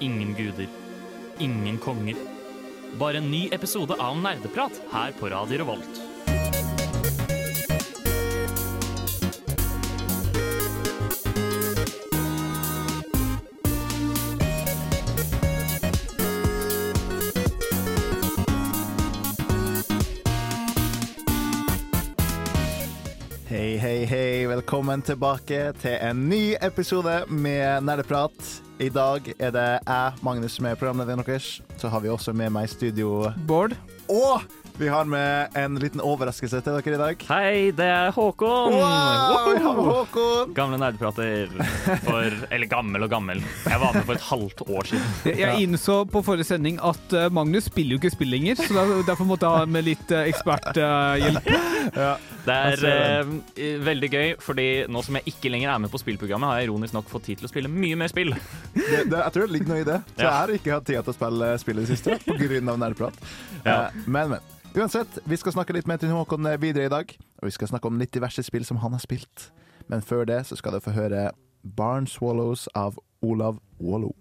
ingen guder, ingen konger. Bare en ny episode av Nerdeprat her på Radio Revolt. Velkommen tilbake til en ny episode med Nerdeprat. I dag er det jeg, Magnus, som er programlederen deres. Så har vi også med meg i studio Bård. Og vi har med en liten overraskelse til dere i dag. Hei, det er Håkon! Wow, vi har med Håkon! Gamle nerdeprater for Eller gammel og gammel. Jeg var med for et halvt år siden. Jeg innså på forrige sending at eh, Magnus spiller jo ikke spill lenger, så derfor måtte jeg ha med litt uh, eksperthjelp. Ja. Det er eh, veldig gøy, fordi nå som jeg ikke lenger er med på spillprogrammet, har jeg ironisk nok fått tid til å spille mye mer spill. Det, det, jeg tror det ligger noe i det. Så jeg har ikke hatt tid til å spille spill i det siste pga. nerdeprat. Ja. Eh, Men, men. Uansett, vi skal snakke litt mer til Håkon videre i dag. Og vi skal snakke om litt diverse spill som han har spilt. Men før det så skal du få høre Barn Swallows av Olav Wallo.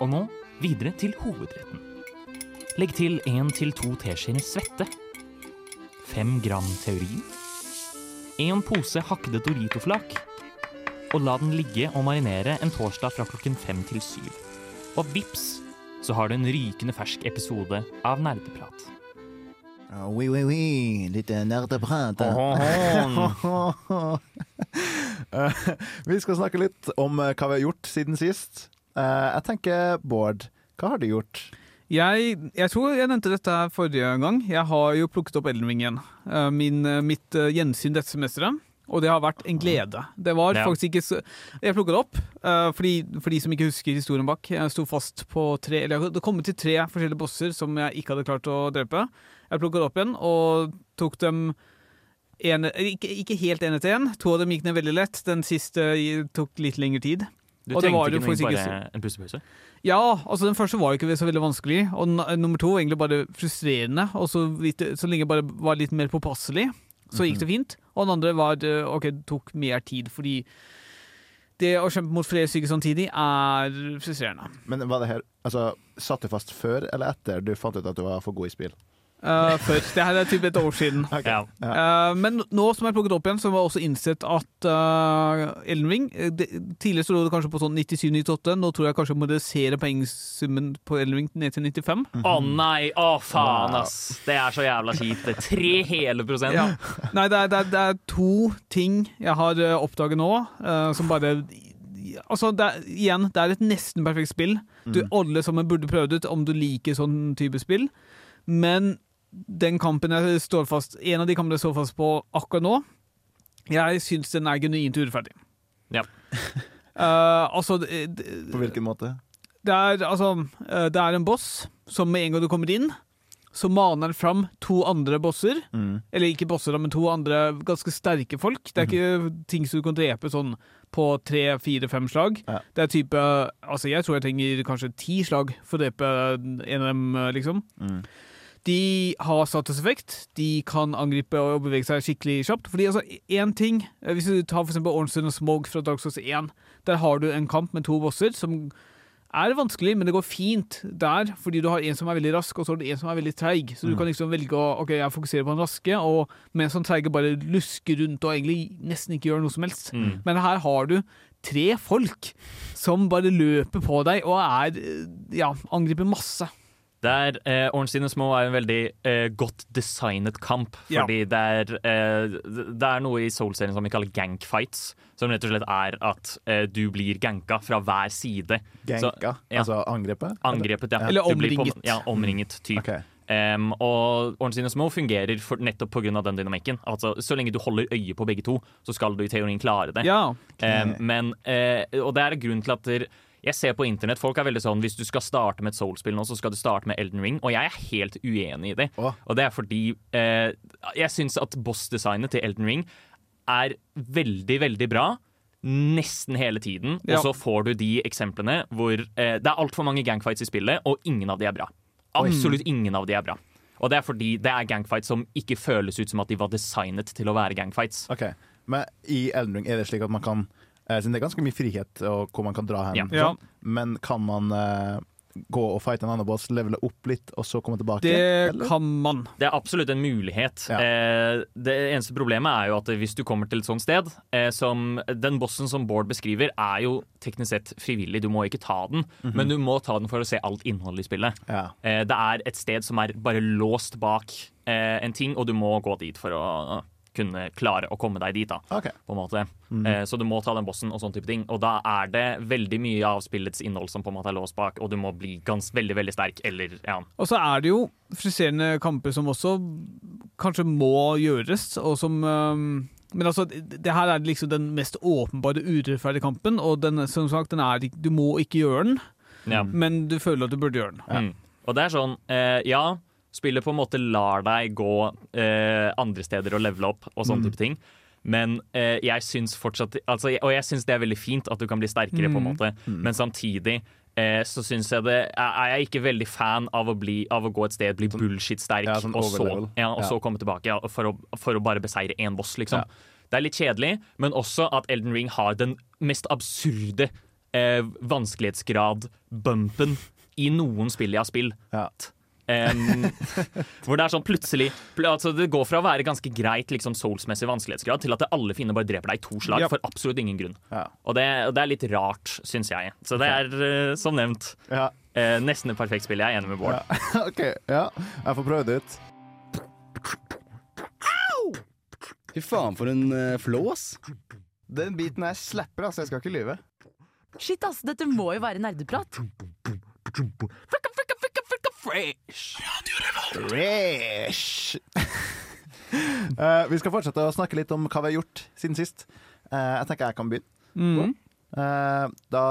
Og nå videre til hovedretten. Legg til én til to teskjeer svette. Fem gram teorin. En pose hakkede Dorito-flak. Og la den ligge og marinere en torsdag fra klokken fem til syv. Og vips, så har du en rykende fersk episode av Nerdeprat. Oui, oui, oui. Litt nerdeprat. Eh, vi skal snakke litt om eh, hva vi har gjort siden sist. Eh, Jeg tenker, Bård, hva har du gjort? Jeg, jeg tror jeg nevnte dette forrige gang. Jeg har jo plukket opp Elden Ring igjen. Eh, Min, mitt gjensyn dette semesteret. Og det har vært en glede. Det var Ja. faktisk ikke så Jeg plukket det opp eh, fordi, for de som ikke husker historien bak. Jeg sto fast på tre Eller det kom til tre forskjellige bosser som jeg ikke hadde klart å drepe. Jeg plukket opp igjen og tok dem en, ikke, ikke helt ene til én. To av dem gikk ned veldig lett. Den siste tok litt lengre tid. Du Og det trengte var ikke noe, bare en pustepause? Ja, altså den første var jo ikke så veldig vanskelig, og nummer to var egentlig bare frustrerende. Og så, litt, så lenge jeg bare var litt mer påpasselig, så gikk det fint. Og den andre var ok, det tok mer tid, fordi det å kjempe mot flere syke samtidig er frustrerende. Men var det her Altså, Satt du fast før eller etter du fant ut at du var for god i spill? Uh, før. Det her er typ et år siden. Ja. Uh, men nå som jeg plukket opp igjen, så har jeg også innsett at uh, Elden Ring det, Tidligere så lå det kanskje på sånn 97-98. Nå tror jeg kanskje jeg må redusere poengsummen på Elden Ring ned til 95. Å nei, å faen, ass. Det er så jævla kjipt. Det er tre hele prosent. Ja. Nei, det er, det, er, det er to ting jeg har oppdaget nå, eh, som bare Altså, det er, igjen, det er et nesten perfekt spill. Du, Alle sammen burde prøvd ut om du liker sånn type spill. Men den kampen jeg står fast En av de kampene jeg står fast på akkurat nå, jeg syns den er genuint urettferdig. Ja. uh, altså det, det, På hvilken måte? det er, altså, eh, det er en boss som med en gang du kommer inn, så maner han fram to andre bosser. Mm. Eller ikke bosser, men to andre ganske sterke folk. Det er ikke ting som du kan drepe sånn på tre, fire, fem slag. Ja. Det er type Altså, jeg tror jeg trenger kanskje ti slag for å drepe en av dem, liksom. Mm. De har statuseffekt. De kan angripe og bevege seg skikkelig kjapt. Fordi altså, én ting eh, Hvis du tar for eksempel Ornstein og Smog fra Dark Souls 1, der har du en kamp med to bosser som er vanskelig, men det går fint der, fordi du har en som er veldig rask, og så har du en som er veldig treig. Så du kan liksom velge å ok, jeg fokuserer på den raske, og mens han treige bare lusker rundt og egentlig nesten ikke gjør noe som helst. Mm. Men her har du tre folk som bare løper på deg og er eh, ja, angriper masse. Det er, eh, Orange Sine Små er en veldig eh, godt designet kamp. Ja. Fordi det, er, eh, det er noe i Soul-serien som vi kaller gankfights. Som rett og slett er at eh, du blir ganka fra hver side. Så- Ganka? ja. Altså angrepet? Angrepet, ja. Eller omringet. på-. Ja, omringet typ. Okay. Um, og Orange Sine Små fungerer for, nettopp pga. den dynamikken. Altså, så lenge du holder øye på begge to, så skal du i teorien klare det. Ja. Um, men, eh, og det er grunnen til at der, jeg ser på internett, folk er veldig sånn Hvis du skal starte med et Soul-spill nå, så skal du starte med Elden Ring. Og jeg er helt uenig i det. Oh. Og det er fordi eh, jeg syns at boss-designet til Elden Ring er veldig, veldig bra. Nesten hele tiden. Ja. Og så får du de eksemplene hvor eh, det er altfor mange gangfights i spillet, og ingen av de er bra. Absolutt ingen av de er bra. Og det er fordi det er gangfights som ikke føles ut som at de var designet til å være gangfights. Okay. Men i Elden Ring er det slik at man kan Eh, siden det er ganske mye frihet og hvor man kan dra hen. Ja. Ja. sånn. Men kan man eh, gå og fighte en annen boss, levele opp litt, og så komme tilbake? Det eller? kan man. Det er absolutt en mulighet. Ja. Eh, det eneste problemet er jo at hvis du kommer til et sånt sted eh, som Den bossen som Bård beskriver, er jo teknisk sett frivillig. Du må ikke ta den, Mhm. men du må ta den for å se alt innholdet i spillet. Ja. Eh, det er et sted som er bare låst bak eh, en ting, og du må gå dit for å kunne klare å komme deg dit. da okay. på en måte. Mm. Eh, så du må ta den bossen og sånn type ting. Og da er det veldig mye av spillets innhold som på en måte er låst bak, og du må bli gans veldig, veldig sterk, eller ja. Og så er det jo friserende kamper som også kanskje må gjøres, og som um Men altså, det her er liksom den mest åpenbare urettferdige kampen, og den, som sagt, den er, du må ikke gjøre den, ja. men du føler at du burde gjøre den. Mm. Og det er sånn, eh, ja, spillet på en måte lar deg gå eh, andre steder og levele opp og sånne Mm. type ting. Men eh, jeg syns fortsatt altså, Og jeg syns det er veldig fint at du kan bli sterkere, på en Mm. måte. Men samtidig eh, så syns jeg det er jeg ikke veldig fan av å, bli, av å gå et sted, bli bullshit-sterk, ja, sånn og, så, ja, og Ja. så komme tilbake for, å, for å bare beseire én boss, liksom. Det er litt kjedelig, men også at Elden Ring har den mest absurde eh, vanskelighetsgrad-bumpen i noen spill jeg har spilt. Em, hvor det er sånn plutselig pl altså Det går fra å være ganske greit liksom souls-messig vanskelighetsgrad til at alle fiender bare dreper deg i to slag yep. for absolutt ingen grunn. Ja. Og det, og det er litt rart, syns jeg. Så det er, uh, som nevnt, Ja. uh, nesten et perfekt spill. Jeg er enig med Bård. ja. OK. Ja. Jeg får prøve det ut. Fy faen, for en uh, flås. Den biten her slipper, altså. Jeg skal ikke lyve. Shit, ass, dette må jo være nerdeprat. Fresh! Eh, vi skal fortsette å snakke litt om hva vi har gjort siden sist. Uh, jeg tenker jeg kan begynne. Mm. Uh, da,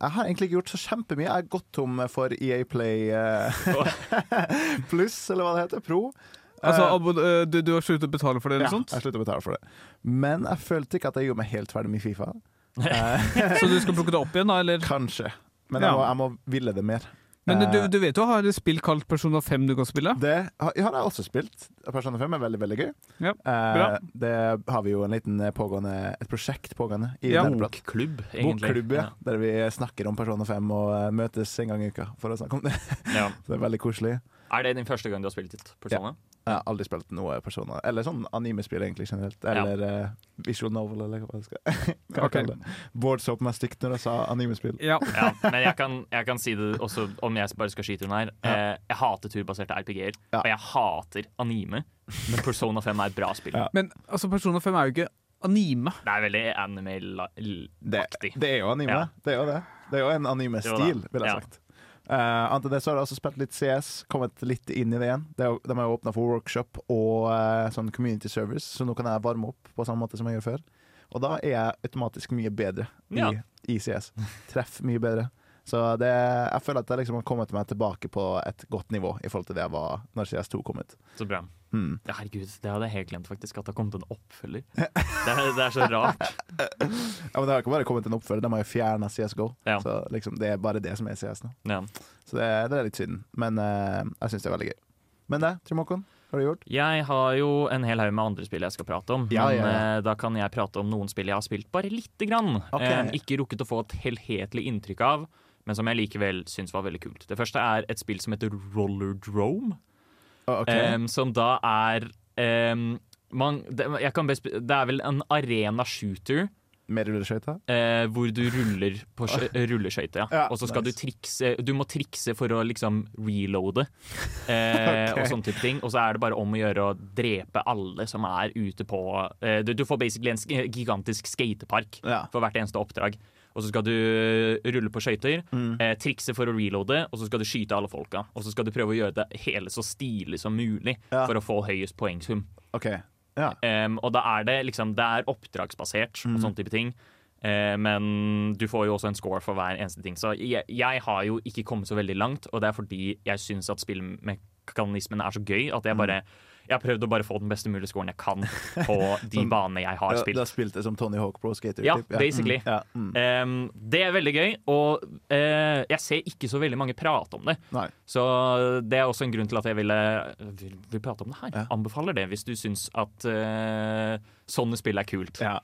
jeg har egentlig ikke gjort så kjempemye. Jeg er gått tom for EA Play pluss, eller hva det heter. Pro. Altså, du, du har sluttet å betale for det, ja, eller sånt? jeg sluttet å betale for det. Men jeg følte ikke at jeg gjorde meg helt ferdig med Fifa. Så du skal plukke det opp igjen, da? Eller? kanskje. Men Ja. jeg må, jeg må ville det mer. Men Eh, du, du vet jo har du spill kalt Persona 5 du kan spille? Det har, har jeg også spilt. Persona 5 er veldig veldig gøy. Ja, Eh, det har vi jo en liten pågående, et prosjekt pågående i Ja. Bokklubb, egentlig. Bokklubb, ja. Der vi snakker om Persona 5 og eh, møtes en gang i uka for å snakke om det. Ja. Ja. Så det er veldig koselig. Er det din første gang du har spilt et Persona? Jeg har aldri spilt noe Persona, eller sånn animespill egentlig generelt. Eller eh, visual novel, eller hva jeg skal hva okay. Kalle det. Bård så på meg stygt når jeg sa animespill. Ja. Ja, men jeg kan, jeg kan si det også, om jeg bare skal skyte den her. Ja. Eh, jeg hater turbaserte RPG-er, Ja. og jeg hater anime. Men Persona 5 er et bra spill. Ja. Men altså, Persona 5 er jo ikke anime. Det er veldig anime-aktig. det er jo anime. Ja. Det er jo det. Det er jo en anime-stil, vil jeg Ja. sagt. Uh, Annet enn det så har jeg også spilt litt CS, kommet litt inn i det igjen. Er, de har åpna for workshop og uh, sånn community service, så nå kan jeg varme opp på samme måte som jeg gjør før. Og da er jeg automatisk mye bedre i, Ja. i CS. Treff mye bedre. Så det, jeg føler at jeg liksom har kommet meg tilbake på et godt nivå i forhold til det jeg var når CS2 kom ut. Så bra. Hmm. Ja, herregud, det hadde jeg helt glemt faktisk, at det har kommet en oppfølger. Det er, det er så rart. Ja, men Det har ikke bare kommet en oppfølger, de har jo fjerna CSGO. Ja. Så liksom, det er bare det som er CS nå. Ja. Så det, det er litt synd. Men uh, jeg syns det er veldig gøy. Men det, Trym Håkon, hva har du gjort? Jeg har jo en hel haug med andre spill jeg skal prate om. Ja, men ja, ja. eh, da kan jeg prate om noen spill jeg har spilt bare lite grann. Okay. Eh, ikke rukket å få et helhetlig inntrykk av, men som jeg likevel syns var veldig kult. Det første er et spill som heter Rollerdrome. Å, Um, som da er um, man, det, best, det er vel en arena shooter Med rulleskøyter? eh, hvor du ruller på skø- rulleskøyter. Ja. Ja, og så skal nice. du trikse Du må trikse for å liksom reloade eh, okay. og sånne type ting. Og så er det bare om å gjøre å drepe alle som er ute på eh, du, du får basically en gigantisk skatepark Ja. for hvert eneste oppdrag. Og så skal du eh, rulle på skøyter, Mm. eh, trikse for å reloade, og så skal du skyte alle folka. Og så skal du prøve å gjøre det hele så stilig som mulig Ja. for å få høyest poengsum. Okay. Ja. Um, og da er det liksom Det er oppdragsbasert og Mm. sånne type ting. Eh, men du får jo også en score for hver eneste ting. Så jeg, jeg har jo ikke kommet så veldig langt, og det er fordi jeg syns at spillmekanismen er så gøy at jeg Mm. Jeg har prøvd å bare få den beste mulige scoren jeg kan på de banene jeg har spilt. du har spilt det som Tony Hawk Pro Skater? Ja, typ? basically. Mm. Ja. Mm. Um, det er veldig gøy, og uh, jeg ser ikke så veldig mange prate om det. Nei. Så det er også en grunn til at jeg ville vil, vil prate om det her. Ja. Anbefaler det hvis du syns at uh, sånne spill er kult. Ja.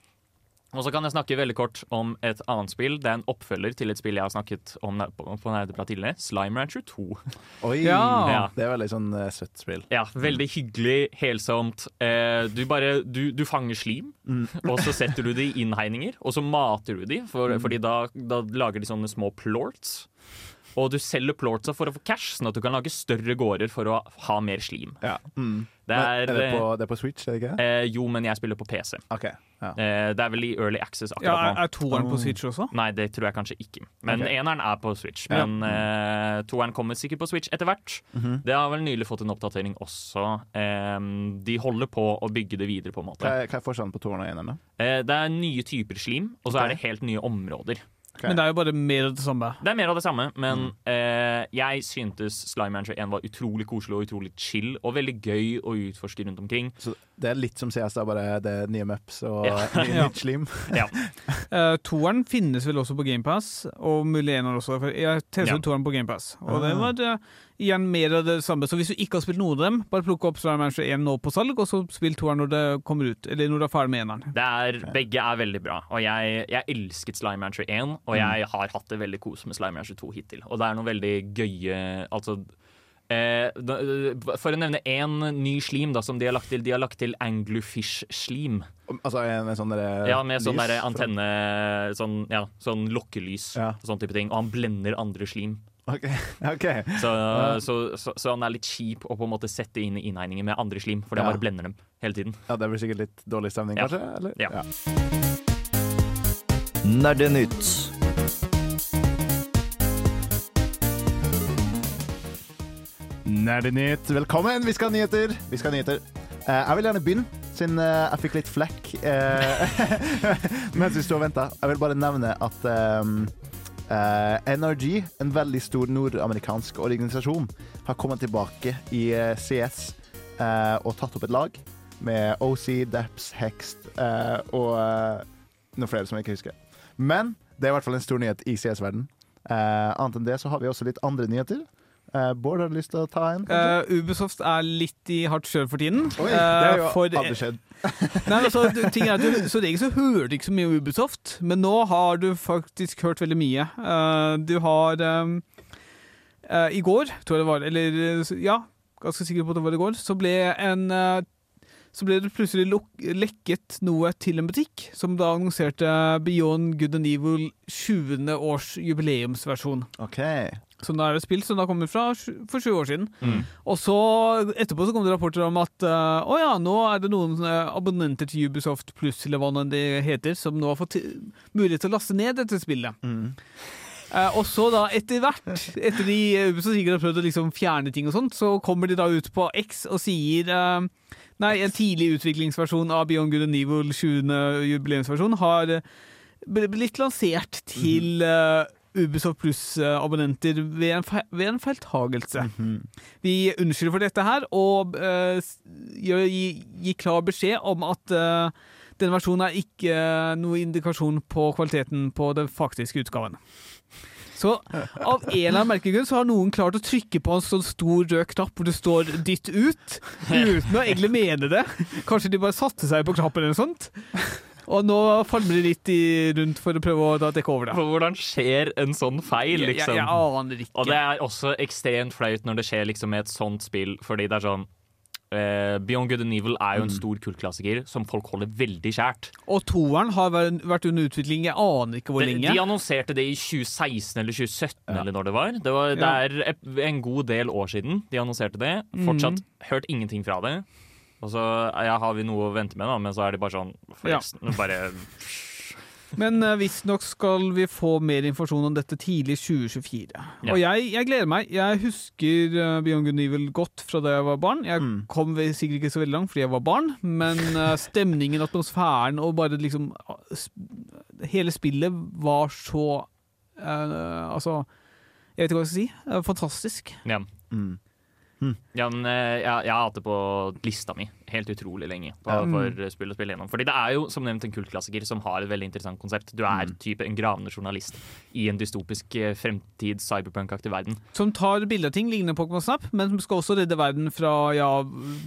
Og så kan jeg snakke veldig kort om et annet spill. Det er en oppfølger til et spill jeg har snakket om på, på Nerdeprat tidligere. Slime Rancher 2. Oi! Ja. Ja. Det er veldig sånn uh, søtt spill. Ja, veldig hyggelig, helsomt. Eh, du bare du, du fanger slim, og så setter du det i innhegninger, og så mater du de, for, fordi da, da lager de sånne små plorts. Og du selger plortsa for å få cash, sånn at du kan lage større gårder for å ha mer slim. Ja. Mm. Det er, er det, på, det er på Switch, er det ikke? eh, Jo, men jeg spiller på PC. Okay. Ja. Eh, det er vel i Early Access Ja, akkurat er, nå. er toeren på Switch også? Nei, det tror jeg kanskje ikke. Men okay. eneren er på Switch. Ja. Men eh, toeren kommer sikkert på Switch etter hvert. Mhm. Det har vel nylig fått en oppdatering også. Eh, de holder på å bygge det videre, på en måte. Hva, er, hva er forskjellen på toeren og eneren? Eh, det er nye typer slim, og så okay. er det helt nye områder. Ok. Men det er jo bare mer av det samme. Det er mer av det samme, men Mm. eh, jeg syntes Slime Manager 1 var utrolig koselig og utrolig chill, og veldig gøy å utforske rundt omkring. Så det er litt som CS, da, bare det er nye maps og Ja. nytt slim. Uh, toeren finnes vel også på GamePass, og mulig eneren også. For jeg testet Ja. toeren på GamePass, og det Ah. var eh, igjen mer av det samme. Så hvis du ikke har spilt noen av dem, bare plukk opp Slime Manager 1 nå på salg, og så spill toeren når det kommer ut. Eller når du er ferdig med eneren. Det er, Begge er veldig bra, og jeg, jeg elsket Slime Manager 1, og jeg har hatt det veldig kos med Slime Rancher 2 hittil. Og det er noe veldig gøye Altså eh, da, For å nevne én ny slim da, som de har lagt til. De har lagt til anglofish-slim. Altså en, en sånn derre Ja, med sånn lys der fra- antenne Sånn, ja, sånn lokkelys Ja. og sånn type ting. Og han blender andre slim. Okay. Okay. Så, så, så, så han er litt kjip å på en måte sette inn i innhegninger med andre slim, fordi han Ja. bare blender dem hele tiden. Ja, Det blir sikkert litt dårlig stemning, Ja. kanskje? Eller? Ja. Nerdenytt. Nerdenytt, velkommen! Vi skal ha nyheter. Vi skal ha nyheter. Eh, jeg vil gjerne begynne, siden eh, jeg fikk litt flekk eh, mens vi sto og venta. Jeg vil bare nevne at ehm, eh, NRG, en veldig stor nordamerikansk organisasjon, har kommet tilbake i eh, CS eh, og tatt opp et lag med OC, Daps, Hext eh, og eh, noen flere som jeg ikke husker. Men det er i hvert fall en stor nyhet i CS-verden. Eh, annet enn det så har vi også litt andre nyheter. Eh, Bård, har du lyst til å ta en? Uh, Ubisoft er litt i hardt kjør for tiden. Oi, det har jo Eh, for- aldri skjedd. Nei, altså, ting er at du, Så regel så hører du ikke så mye om Ubisoft, men nå har du faktisk hørt veldig mye. Uh, du har um, uh, I går, tror jeg det var, eller eh, ja, ganske sikker på at det var i går, så ble en eh, så ble det plutselig luk lekket noe til en butikk, som da annonserte Beyond Good and Evil 20. års jubileumsversjon. OK. Som da er et spill som da kommer fra for sju år siden. Mm. Og så etterpå så kom det rapporter om at eh, å ja, nå er det noen eh, abonnenter til Ubisoft Pluss, eller hva det heter, som nå har fått mulighet til å laste ned dette spillet. Mm. Eh, og så da, etter hvert, etter de Ubisoft sikkert har prøvd å liksom fjerne ting og sånt, så kommer de da ut på X og sier eh, Nei, en tidlig utviklingsversjon av Beyond Good and Evil 20. jubileumsversjon har eh, blitt lansert til eh, Ubisoft Pluss-abonnenter ved, en ved en feiltagelse. Mhm. Vi unnskylder for dette her, og uh, gir, gjør- gi, gi klar beskjed om at uh, denne versjonen er ikke uh, noe indikasjon på kvaliteten på den faktiske utgaven. Så av en eller annen merkegrunn så har noen klart å trykke på en sånn stor rød knapp hvor det står 'dytt ut', uten å egentlig mene det. Kanskje de bare satte seg på knappen eller noe sånt. Og nå famler de litt i, rundt for å prøve å dekke over det. For hvordan skjer en sånn feil, Jeg, jeg, liksom? jeg aner ikke. Og det er også ekstremt flaut når det skjer liksom med et sånt spill, fordi det er sånn Uh, Beyond Good and Evil er jo en stor kultklassiker som folk holder veldig kjært. Og toeren har vært under utvikling, jeg aner ikke hvor De, lenge. de annonserte det i 2016 eller 2017 eller når det var. Det, var, det er en god del år siden de annonserte det. Fortsatt hørt ingenting fra det. Og så ja, har vi noe å vente med, da, men så er de bare sånn Forresten, bare Men uh, visstnok skal vi få mer informasjon om dette tidlig 2024. Ja. Og jeg, jeg gleder meg. Jeg husker uh, Beyond Good Evil godt fra da jeg var barn. Jeg Mm. kom sikkert ikke så veldig langt fordi jeg var barn, men uh, stemningen, atmosfæren og bare liksom uh, sp- Hele spillet var så uh, Altså Jeg vet ikke hva jeg skal si. Uh, fantastisk. Ja. Mm. Ja, men eh, jeg, jeg har hatt det på lista mi helt utrolig lenge. På, Ja. for spill og spill gjennom Fordi det er jo som nevnt en kultklassiker som har et veldig interessant konsept. Du er Mm. type en gravende journalist i en dystopisk eh, fremtid, cyberpunk-aktig verden. Som tar bilde av ting lignende Pokémon Snap, men som skal også redde verden fra ja,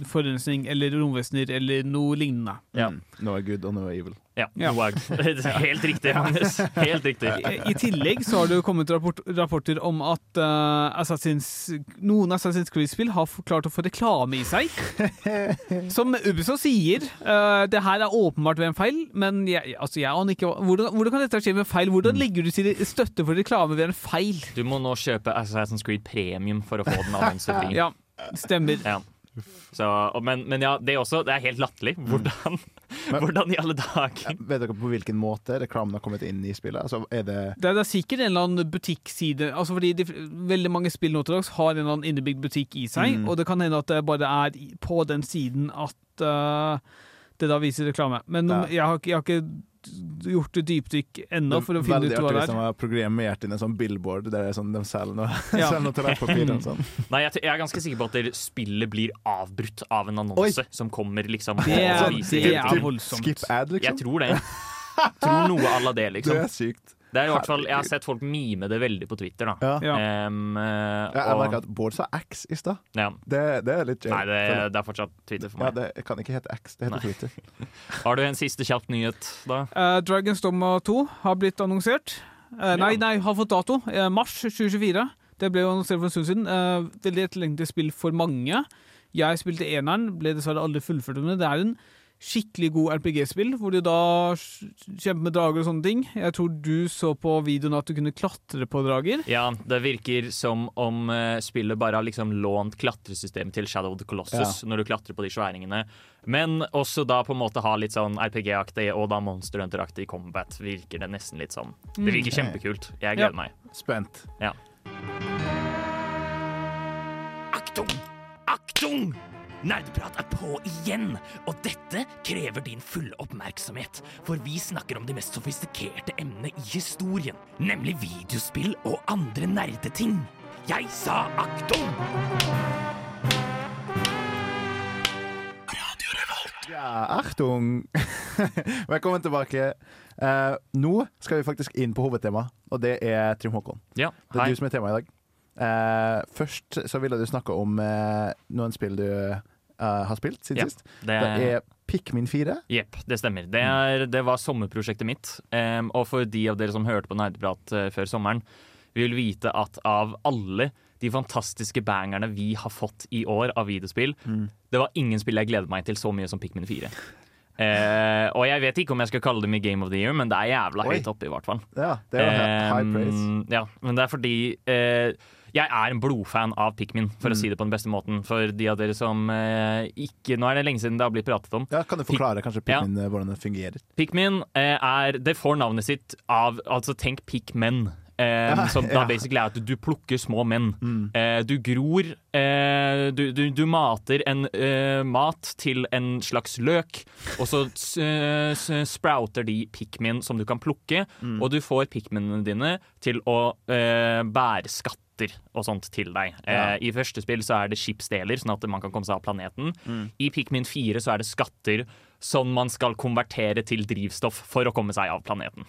forurensning eller romvesener eller noe lignende. Ja. Mm. Noe er good og noe er evil. Ja, Ja. Helt riktig, Magnus. Helt riktig. I, I tillegg så har det jo kommet rapport, rapporter om at uh, Assassin's, noen Assassin's Creed-spill har klart å få reklame i seg. Som Ubisoft sier, uh, det her er åpenbart ved en feil, men jeg, altså jeg aner ikke hvordan, hvordan kan dette skje med feil? Hvordan legger du til støtte for reklame ved en feil? Du må nå kjøpe Assassin's Creed Premium for å få den annonsefri. Ja, stemmer. Ja. Så, men, men ja, det er også Det er helt latterlig. Hvordan, hvordan i alle dager Vet dere på hvilken måte reklamen har kommet inn i spillet? Altså, er det Det er, det er sikkert en eller annen butikkside altså fordi de, Veldig mange spill nå til dags har en eller annen innebygd butikk i seg, Mm. og det kan hende at det bare er på den siden at uh, det da viser reklame. Men Ja. jeg, har, jeg har ikke gjort et dypdykk ennå for å finne veldig ut hva artig det hvis de er. har programmert inn en sånn billboard der det er sånn, de selger noe, Ja. selger noe toalettpapir og sånn. Nei, jeg, jeg er ganske sikker på at spillet blir avbrutt av en annonse som kommer liksom Det er- det er voldsomt. Skip ad, Jeg liksom. tror det. Tror noe à la det, Det liksom. er sykt. Det er i hvert fall, Jeg har sett folk mime det veldig på Twitter. da Ja. Um, eh, Ja, jeg merker at Bård sa X i stad. ja. Det, det er litt jail. Nei, det, det er fortsatt Twitter for ja, meg. det kan ikke hete X, det heter Nei. Twitter. Har du en siste kjapp nyhet, da? Uh, Dragons Dogma 2 har blitt annonsert. Uh, nei, nei, har fått dato. Uh, mars 2024. Det ble jo annonsert for en stund siden. Uh, veldig etterlengtet spill for mange. Jeg spilte eneren, ble dessverre aldri fullført med det. Det er en skikkelig god RPG-spill, hvor du da kjemper med drager og sånne ting. Jeg tror du så på videoen at du kunne klatre på drager. Ja, Det virker som om eh, spillet bare har liksom lånt klatresystemet til Shadow of the Colossus når du klatrer på de sværingene. Men også da på en måte ha litt sånn RPG-aktig og da Monster Hunter-aktig combat. Virker det nesten litt sånn. Det virker kjempekult. Jeg Ja. gleder meg. Spent. Ja. Aktung! Aktung! Nerdeprat er på igjen, og dette krever din fulle oppmerksomhet. For vi snakker om de mest sofistikerte emnene i historien, nemlig videospill og andre nerdeting. Jeg sa aktung! Ja, Achtung! Velkommen tilbake. Uh, nå skal vi faktisk inn på hovedtemaet, og det er Trym Håkon. Ja, Det er du som er temaet i dag. Uh, først så ville du snakke om uh, noen spill du eh, har spilt siden Ja, sist. Det Det er Pikmin 4. Jepp, det stemmer. Det, er, det var sommerprosjektet mitt. Um, og for de av dere som hørte på Nerdeprat eh, før sommeren, vi vil vite at av alle de fantastiske bangerne vi har fått i år av videospill, det var ingen spill jeg gledet meg til så mye som Pikmin 4. Uh, og jeg vet ikke om jeg skal kalle dem i Game of the Year, men det er jævla Oi. høyt oppe, i hvert fall. Ja, det er um, high praise. Ja, men det er fordi eh, jeg er en blodfan av Pikmin, for å Mm. si det på den beste måten. For de av dere som eh, ikke Nå er det lenge siden det har blitt pratet om. Ja, kan du forklare kanskje Pikmin, ja. hvordan det fungerer? Pikmin eh, er Det får navnet sitt av Altså, tenk Pikmen. Eh, som da. Mm. basically er at du plukker små menn. Eh, du gror eh, du, du, du mater en eh, mat til en slags løk, og så eh, sprouter de pikmin som du kan plukke, Mm. og du får pikminene dine til å eh, bære skatter og sånt til deg. Ja. Eh, I første spill så er det skipsdeler, sånn at man kan komme seg av planeten. Mm. I Pikmin 4 så er det skatter som man skal konvertere til drivstoff for å komme seg av planeten.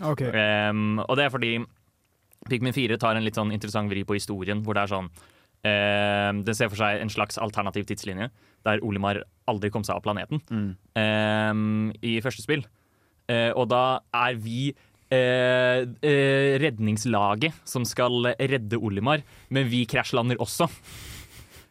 Okay. Um, og det er fordi Pikmin 4 tar en litt sånn interessant vri på historien, hvor det er sånn ehm, Den ser for seg en slags alternativ tidslinje, der Olimar aldri kom seg av planeten ehm, i første spill. Uh, og da er vi eh, eh, redningslaget som skal redde Olimar, men vi krasjlander også.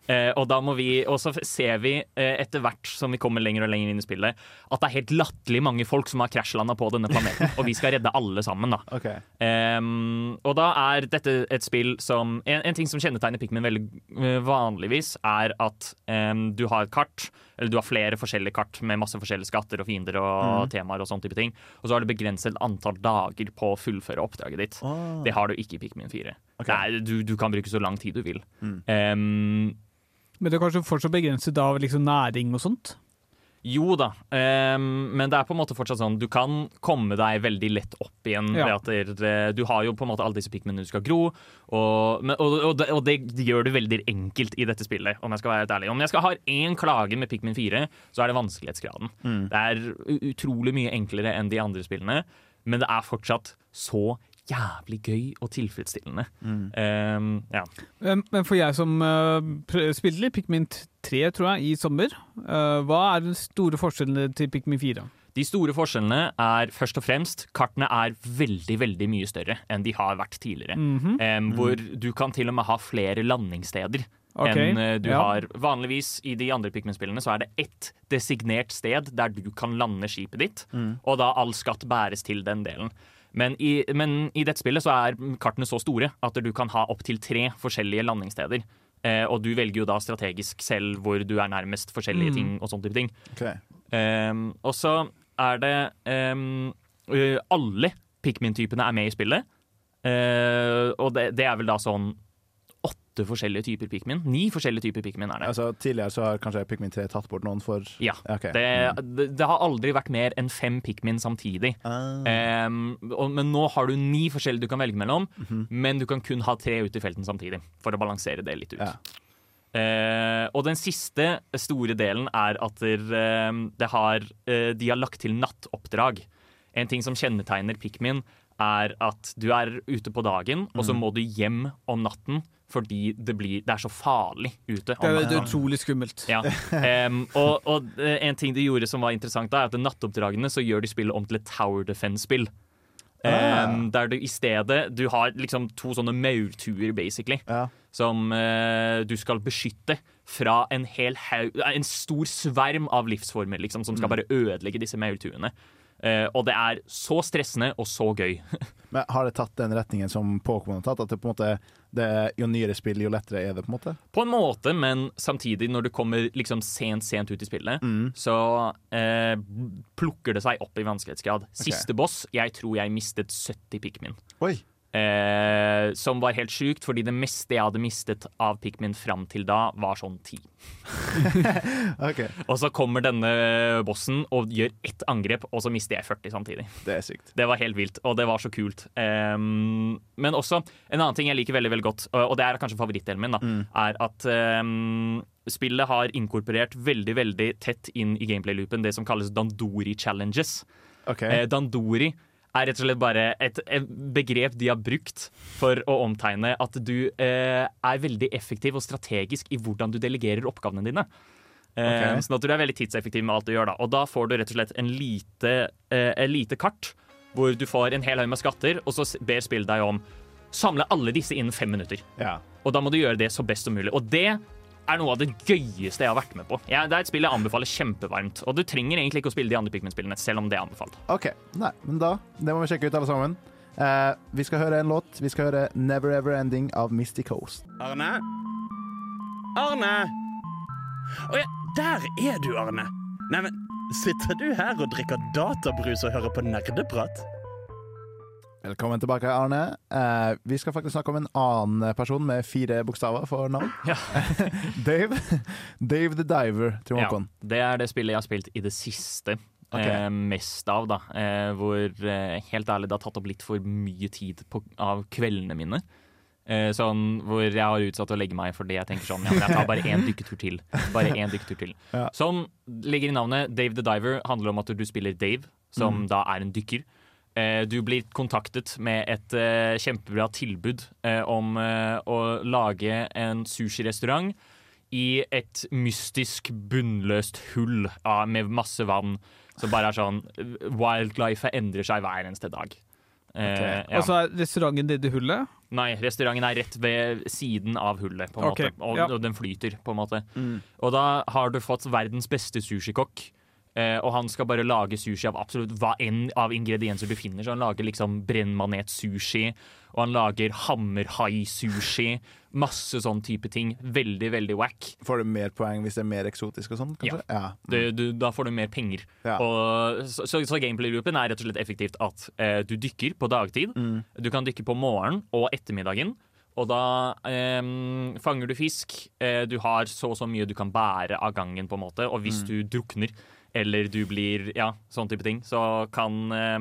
Eh, og da må vi, og så ser vi eh, etter hvert som vi kommer lenger og lenger inn i spillet, at det er helt latterlig mange folk som har krasjlanda på denne planeten. og vi skal redde alle sammen, da. Okay. Ehm, og da er dette et spill som En, en ting som kjennetegner Pikmin veldig eh, vanligvis, er at em, du har et kart, eller du har flere forskjellige kart med masse forskjellige skatter og fiender og temaer og sånne type ting. Og så har du begrenset antall dager på å fullføre oppdraget ditt. Oh. Det har du ikke i Pikmin 4. Okay. Er, du, du kan bruke så lang tid du vil. Em, Men det er kanskje fortsatt begrenset av liksom næring og sånt? Jo da, um, men det er på en måte fortsatt sånn Du kan komme deg veldig lett opp igjen. Ja. At det, du har jo på en måte alle disse pikminene du skal gro, og, men, og, og, det, og det gjør du veldig enkelt i dette spillet. Om jeg skal være helt ærlig Om jeg skal ha én klage med Pikmin 4, så er det vanskelighetsgraden. Det er utrolig mye enklere enn de andre spillene, men det er fortsatt så jævlig gøy og tilfredsstillende. Ehm, ja. Men for jeg som uh, spiller litt Pikmin 3, tror jeg, i sommer, uh, hva er den store forskjellen til Pikmin 4? De store forskjellene er først og fremst kartene er veldig veldig mye større enn de har vært tidligere. Mm -hmm. um, hvor du kan til og med ha flere landingssteder Okay. enn eh, du ja. har vanligvis. I de andre Pikmin-spillene så er det ett designert sted der du kan lande skipet ditt, og da all skatt bæres til den delen. Men i, men i dette spillet så er kartene så store at du kan ha opptil tre forskjellige landingssteder. Eh, og du velger jo da strategisk selv hvor du er nærmest forskjellige Mm. ting. og sånn type ting. Okay. Um, og så er det um, Alle Pikmin-typene er med i spillet. Uh, og det, det er vel da sånn åtte forskjellige typer Pikmin. Ni forskjellige typer Pikmin er det. Altså, tidligere så har kanskje Pikmin 3 tatt bort noen for Ja. Okay. Det, det, det har aldri vært mer enn fem Pikmin samtidig. Ah. Um, og, men nå har du ni forskjellige du kan velge mellom, Mhm. men du kan kun ha tre ute i felten samtidig. For å balansere det litt ut. Ja. Uh, og den siste store delen er at der, uh, det har, uh, de har lagt til nattoppdrag. En ting som kjennetegner Pikmin, er at du er ute på dagen, og så må du hjem om natten fordi det, blir, det er så farlig ute. Det er, det er utrolig skummelt. Ja. Um, og, og eh, en ting de gjorde som var interessant, da, er at nattoppdragene så gjør de spillet om til et Tower Defense-spill. Em, Der du i stedet Du har liksom to sånne maurtuer, basically, Ja. som uh, du skal beskytte fra en hel haug En stor sverm av livsformer liksom, som skal bare ødelegge disse maurtuene. Eh, og det er så stressende og så gøy. Men har det tatt den retningen som Pokémon har tatt? At det på en måte det, Jo nyere spill, jo lettere er det? på en måte? På en måte, men samtidig, når du kommer liksom sent, sent ut i spillet, så eh, plukker det seg opp i vanskelighetsgrad. Siste boss, jeg tror jeg mistet 70 pikmin. Oi! Eh, som var helt sjukt, fordi det meste jeg hadde mistet av pikmin fram til da, var sånn 10. OK, Og så kommer denne bossen og gjør ett angrep, og så mister jeg 40 samtidig. det er sykt. Det var helt vilt, og det var så kult. Eh, men også en annen ting jeg liker veldig veldig godt, og det er kanskje favorittdelen min, da, er at eh, spillet har inkorporert veldig veldig tett inn i gameplay-loopen det som kalles Dandori challenges. Okay. Eh, Dandori er rett og slett bare et, et begrep de har brukt for å omtegne at du eh, er veldig effektiv og strategisk i hvordan du delegerer oppgavene dine. Eh, Sånn at du er veldig tidseffektiv med alt du gjør. da Og da får du rett og slett en lite, eh, en lite kart hvor du får en hel haug med skatter, og så ber spillet deg om samle alle disse innen fem minutter. ja. Og da må du gjøre det så best som mulig. Og det er noe av det gøyeste jeg har vært med på. Ja, det er et spill jeg anbefaler kjempevarmt. Og du trenger egentlig ikke å spille de andre Pikmin-spillene, selv om det er anbefalt. OK. Nei, men da Det må vi sjekke ut, alle sammen. Eh, vi skal høre en låt. Vi skal høre 'Never Ever Ending' av Misty Coast. Arne? Arne? Å ja, der er du, Arne. Neimen, sitter du her og drikker databrus og hører på nerdeprat? Velkommen tilbake, Arne. Eh, vi skal faktisk snakke om en annen person med fire bokstaver for navn. Ja. Dave. Dave the Diver, Ja, det er det spillet jeg har spilt i det siste. Okay. Eh, mest av, da. Eh, hvor eh, helt ærlig det har tatt opp litt for mye tid på, av kveldene mine. Eh, sånn hvor jeg har utsatt å legge meg fordi jeg tenker sånn Ja, men jeg tar bare én dykketur til. Bare én dykketur til. Ja. Som ligger i navnet Dave the Diver, handler om at du spiller Dave, som da er en dykker. Eh, Du blir kontaktet med et eh, kjempebra tilbud eh, om å lage en sushirestaurant i et mystisk bunnløst hull med masse vann. Som bare er sånn Wildlife endrer seg hver eneste dag. Eh, Ja. Og så er restauranten det hullet? Nei, restauranten er rett ved siden av hullet, på en okay. måte. Og, ja. og den flyter, på en måte. Mm. Og da har du fått verdens beste sushikokk. Eh, og han skal bare lage sushi av absolutt hva enn av ingredienser du finner. Så han lager liksom brennmanet-sushi, og han lager hammerhai-sushi. Masse sånn type ting. Veldig, veldig wack. Får du mer poeng hvis det er mer eksotisk og sånn, Ja. Ja. Du, du, da får du mer penger. Ja. Og, så så, så gameplay-loopen er rett og slett effektivt at eh, du dykker på dagtid. Mm. Du kan dykke på morgenen og ettermiddagen. Og da eh, fanger du fisk. Eh, du har så og så mye du kan bære av gangen, på en måte. Og Mm. hvis du drukner eller du blir Ja, sånn type ting, så kan eh,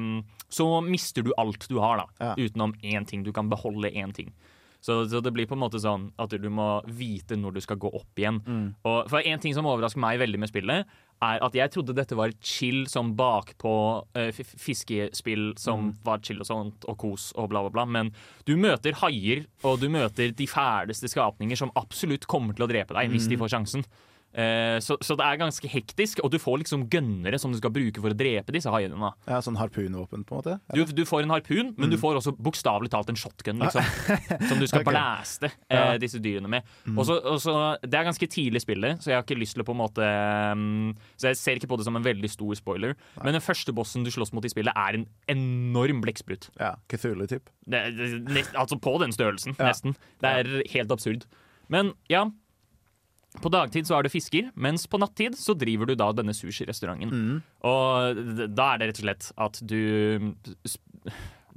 Så mister du alt du har, da. Ja. Utenom én ting. Du kan beholde én ting. Så, så det blir på en måte sånn at du må vite når du skal gå opp igjen. Mm. Og for En ting som overrasker meg veldig med spillet, er at jeg trodde dette var et chill som bakpå uh, fiskespill som var chill og sånt, og kos og bla, bla, bla. Men du møter haier, og du møter de fæleste skapninger som absolutt kommer til å drepe deg hvis de får sjansen. Eh, så, så det er ganske hektisk, og du får liksom gønnere som du skal bruke for å drepe disse haiene. Ja, sånn harpunvåpen, på en måte? Du, du får en harpun, men du får også bokstavelig talt en shotgun, liksom. som du skal okay. blæste eh, disse dyrene med. Og så- og så- det er ganske tidlig i spillet, så jeg har ikke lyst til å på en måte um, Så jeg ser ikke på det som en veldig stor spoiler. Men den første bossen du slåss mot i spillet, er en enorm blekksprut. Ja, Cthulhu-typ. Altså på den størrelsen, Ja. nesten. Det er helt absurd. Men ja. På dagtid så er du fisker, mens på nattid så driver du da denne sushirestauranten. Mm. Og da er det rett og slett at du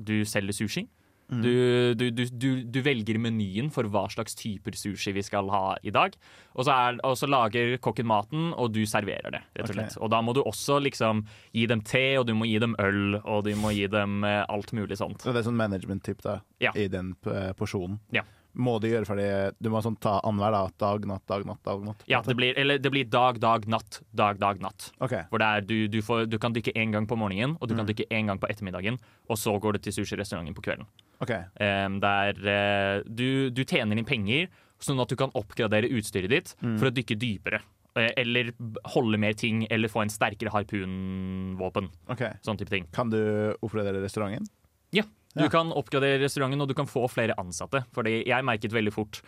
Du selger sushi. Mm. Du, du, du, du, du velger menyen for hva slags typer sushi vi skal ha i dag. Og så, er, og så lager kokken maten, og du serverer det. rett Og slett. slett. Og da må du også liksom gi dem te, og du må gi dem øl, og du må gi dem eh, alt mulig sånt. Så det er sånn management-tip da, Ja. i den eh, porsjonen. Ja. Må du gjøre ferdig Du må sånn ta annenhver da. Dag, natt, dag, natt, dag, natt. Ja, det blir, eller det blir dag, dag, natt. Dag, dag, natt. Okay. Hvor er, du, du, får, du kan dykke én gang på morgenen, og du kan dykke én gang på ettermiddagen. Og så går du til sushirestauranten på kvelden. Okay. Um, der uh, du, du tjener inn penger, sånn at du kan oppgradere utstyret ditt for å dykke dypere. Eh, eller holde mer ting, eller få en sterkere harpunvåpen. Okay. Sånn type ting. Kan du oppgradere restauranten? Ja, du Ja. kan oppgradere restauranten, og du kan få flere ansatte. Fordi jeg merket veldig fort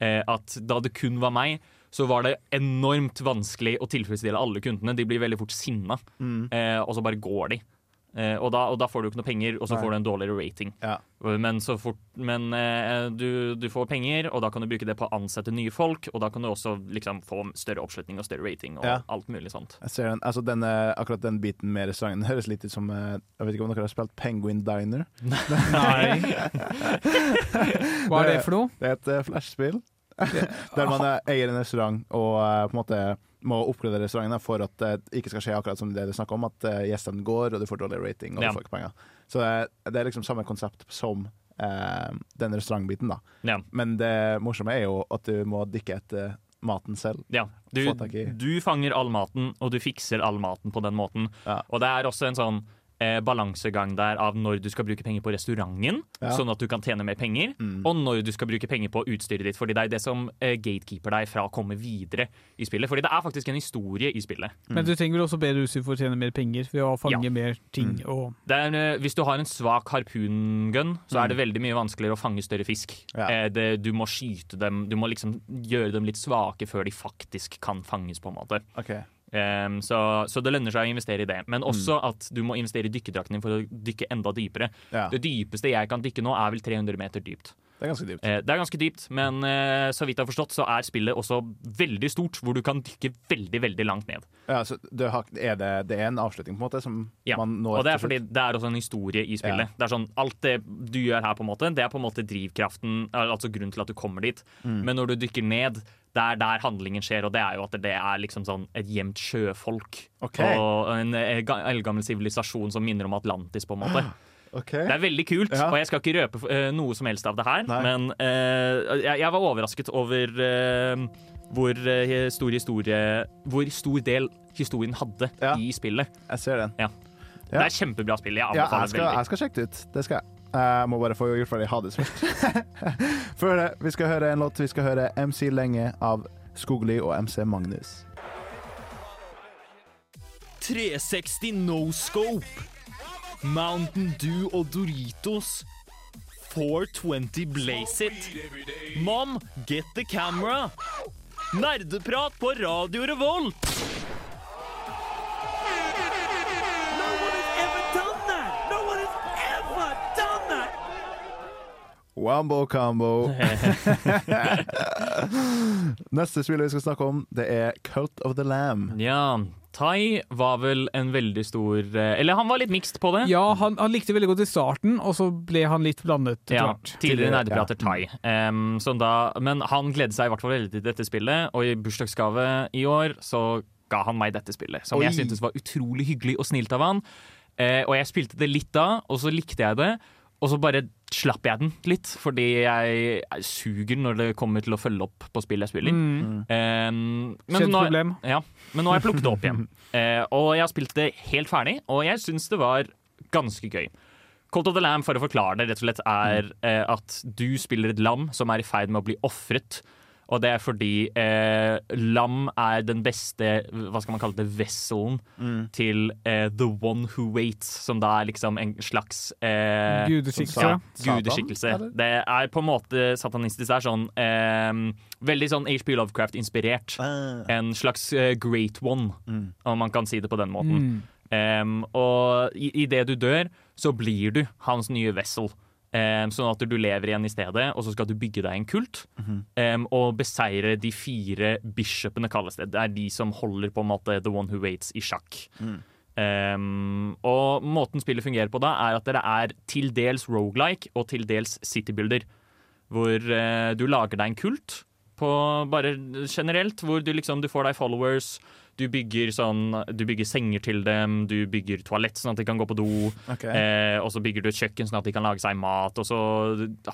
eh, at da det kun var meg, så var det enormt vanskelig å tilfredsstille alle kundene. De blir veldig fort sinna, Mm. eh, og så bare går de. Eh, og, da, og da får du ikke noe penger, og så Nei. får du en dårligere rating. Ja. Men, så fort, men eh, du, du får penger, og da kan du bruke det på å ansette nye folk. Og da kan du også liksom få større oppslutning og større rating og Ja. alt mulig sånt. Jeg ser den, altså denne, akkurat den biten med restauranten høres litt ut som eh, Jeg vet ikke om dere har spilt Penguin Diner? Nei. Hva er det for noe? Det er et uh, flashspill. Der man eier en restaurant og på en måte må oppgradere restaurantene for at det ikke skal skje akkurat som det du snakker om, at eh, gjestene går, og du får dårlig rating, og Ja. du får ikke penger. Så eh, det er liksom samme konsept som eh, den restaurantbiten, da. Ja. Men det morsomme er jo at du må dykke etter maten selv. Ja, du, du fanger all maten, og du fikser all maten på den måten. Og det er også en sånn eh, balansegang der av når du skal bruke penger på restauranten, Ja. sånn at du kan tjene mer penger, Mm. og når du skal bruke penger på utstyret ditt. Fordi det er det som eh, gatekeeper deg fra å komme videre i spillet. Fordi det er faktisk en historie i spillet. Men du trenger vel også bedre utstyr for å tjene mer penger ved å fange Ja. mer ting Mm. og Det er, eh, hvis du har en svak harpungun, så er det veldig mye vanskeligere å fange større fisk. Mm. Ja. Eh, det, du må skyte dem, du må liksom gjøre dem litt svake før de faktisk kan fanges, på en måte. OK. Ehm, så, så det lønner seg å investere i det. Men også Mm. at du må investere i dykkerdrakten din for å dykke enda dypere. Ja. Det dypeste jeg kan dykke nå, er vel 300 meter dypt. Det er ganske dypt. Eh, det er ganske dypt, men eh, så vidt jeg har forstått, så er spillet også veldig stort, hvor du kan dykke veldig, veldig langt ned. Ja, så det, har, er det, det er en avslutning, på en måte, som Ja, man når Og det er fordi det er også en historie i spillet. Ja. Det er sånn, Alt det du gjør her, på en måte, det er på en måte drivkraften, altså grunnen til at du kommer dit. Mm. Men når du dykker ned, det er der handlingen skjer, og det er jo at det er liksom sånn et gjemt sjøfolk. Okay. Og en eh, eldgammel sivilisasjon som minner om Atlantis, på en måte. OK. Det er veldig kult, Ja. og jeg skal ikke røpe uh, noe som helst av det her, Nei. men uh, jeg, jeg var overrasket over uh, hvor, stor historie, hvor stor del historien hadde Ja. i spillet. Jeg ser den. Ja. Ja. Det er kjempebra spill. Jeg Ja, anbefaler jeg skal, veldig. jeg skal sjekke det ut. Det skal jeg. Jeg må bare få gjort ferdig Hades først. Før det, vi skal høre en låt. Vi skal høre MC Lenge av Skogli og MC Magnus. 360 no scope. Mountain Dew og Doritos. 420 Blaze It. Mom, get the camera. Nerdeprat på Radio Revolt. Wambo combo. Neste spiller vi skal snakke om, det er Cult of the Lamb. Ja, Tai var vel en veldig stor eh, Eller han var litt mixed på det. Ja, han, han likte veldig godt i starten, og så ble han litt blandet Ja, klart. tidligere nerdeprater ja. Tai. Um, da, men han gledet seg i hvert fall veldig til dette spillet, og i bursdagsgave i år så ga han meg dette spillet. Som Oi. jeg syntes var utrolig hyggelig og snilt av han. Uh, og jeg spilte det litt da, og så likte jeg det. Og så bare slapp jeg den litt, fordi jeg jeg suger når det kommer til å følge opp på spill jeg spiller. Mm. Um, Kjent nå, problem. ja, men nå har jeg plukket det opp igjen. Uh, og jeg har spilt det helt ferdig, og jeg syns det var ganske gøy. Cult of the Lamb, for å forklare det, rett og slett er uh, at du spiller et lam som er i ferd med å bli ofret. Og det er fordi eh, lam er den beste hva skal man kalle det, vesselen til eh, the one who waits, som da er liksom en slags eh, Gudeskikkelse. Satan, Gudeskikkelse. eller? Det er på en måte satanistisk. Det er sånn eh, Veldig sånn HP Lovecraft-inspirert. Uh. En slags eh, great one, Mm. om man kan si det på den måten. Mm. Um, og i- idet du dør, så blir du hans nye vessel. Em, sånn at du lever igjen i stedet, og så skal du bygge deg en kult. Em, og beseire de fire bishopene, kalles det. Det er de som holder på en måte the one who waits i sjakk. Mm. Um, og måten spillet fungerer på da, er at dere er til dels rogelike og til dels citybuilder. Hvor uh, du lager deg en kult, på bare generelt, hvor du liksom du får deg followers. Du bygger, sånn, du bygger senger til dem, du bygger toalett sånn at de kan gå på do. Okay. Eh, og så bygger du et kjøkken sånn at de kan lage seg mat. Og så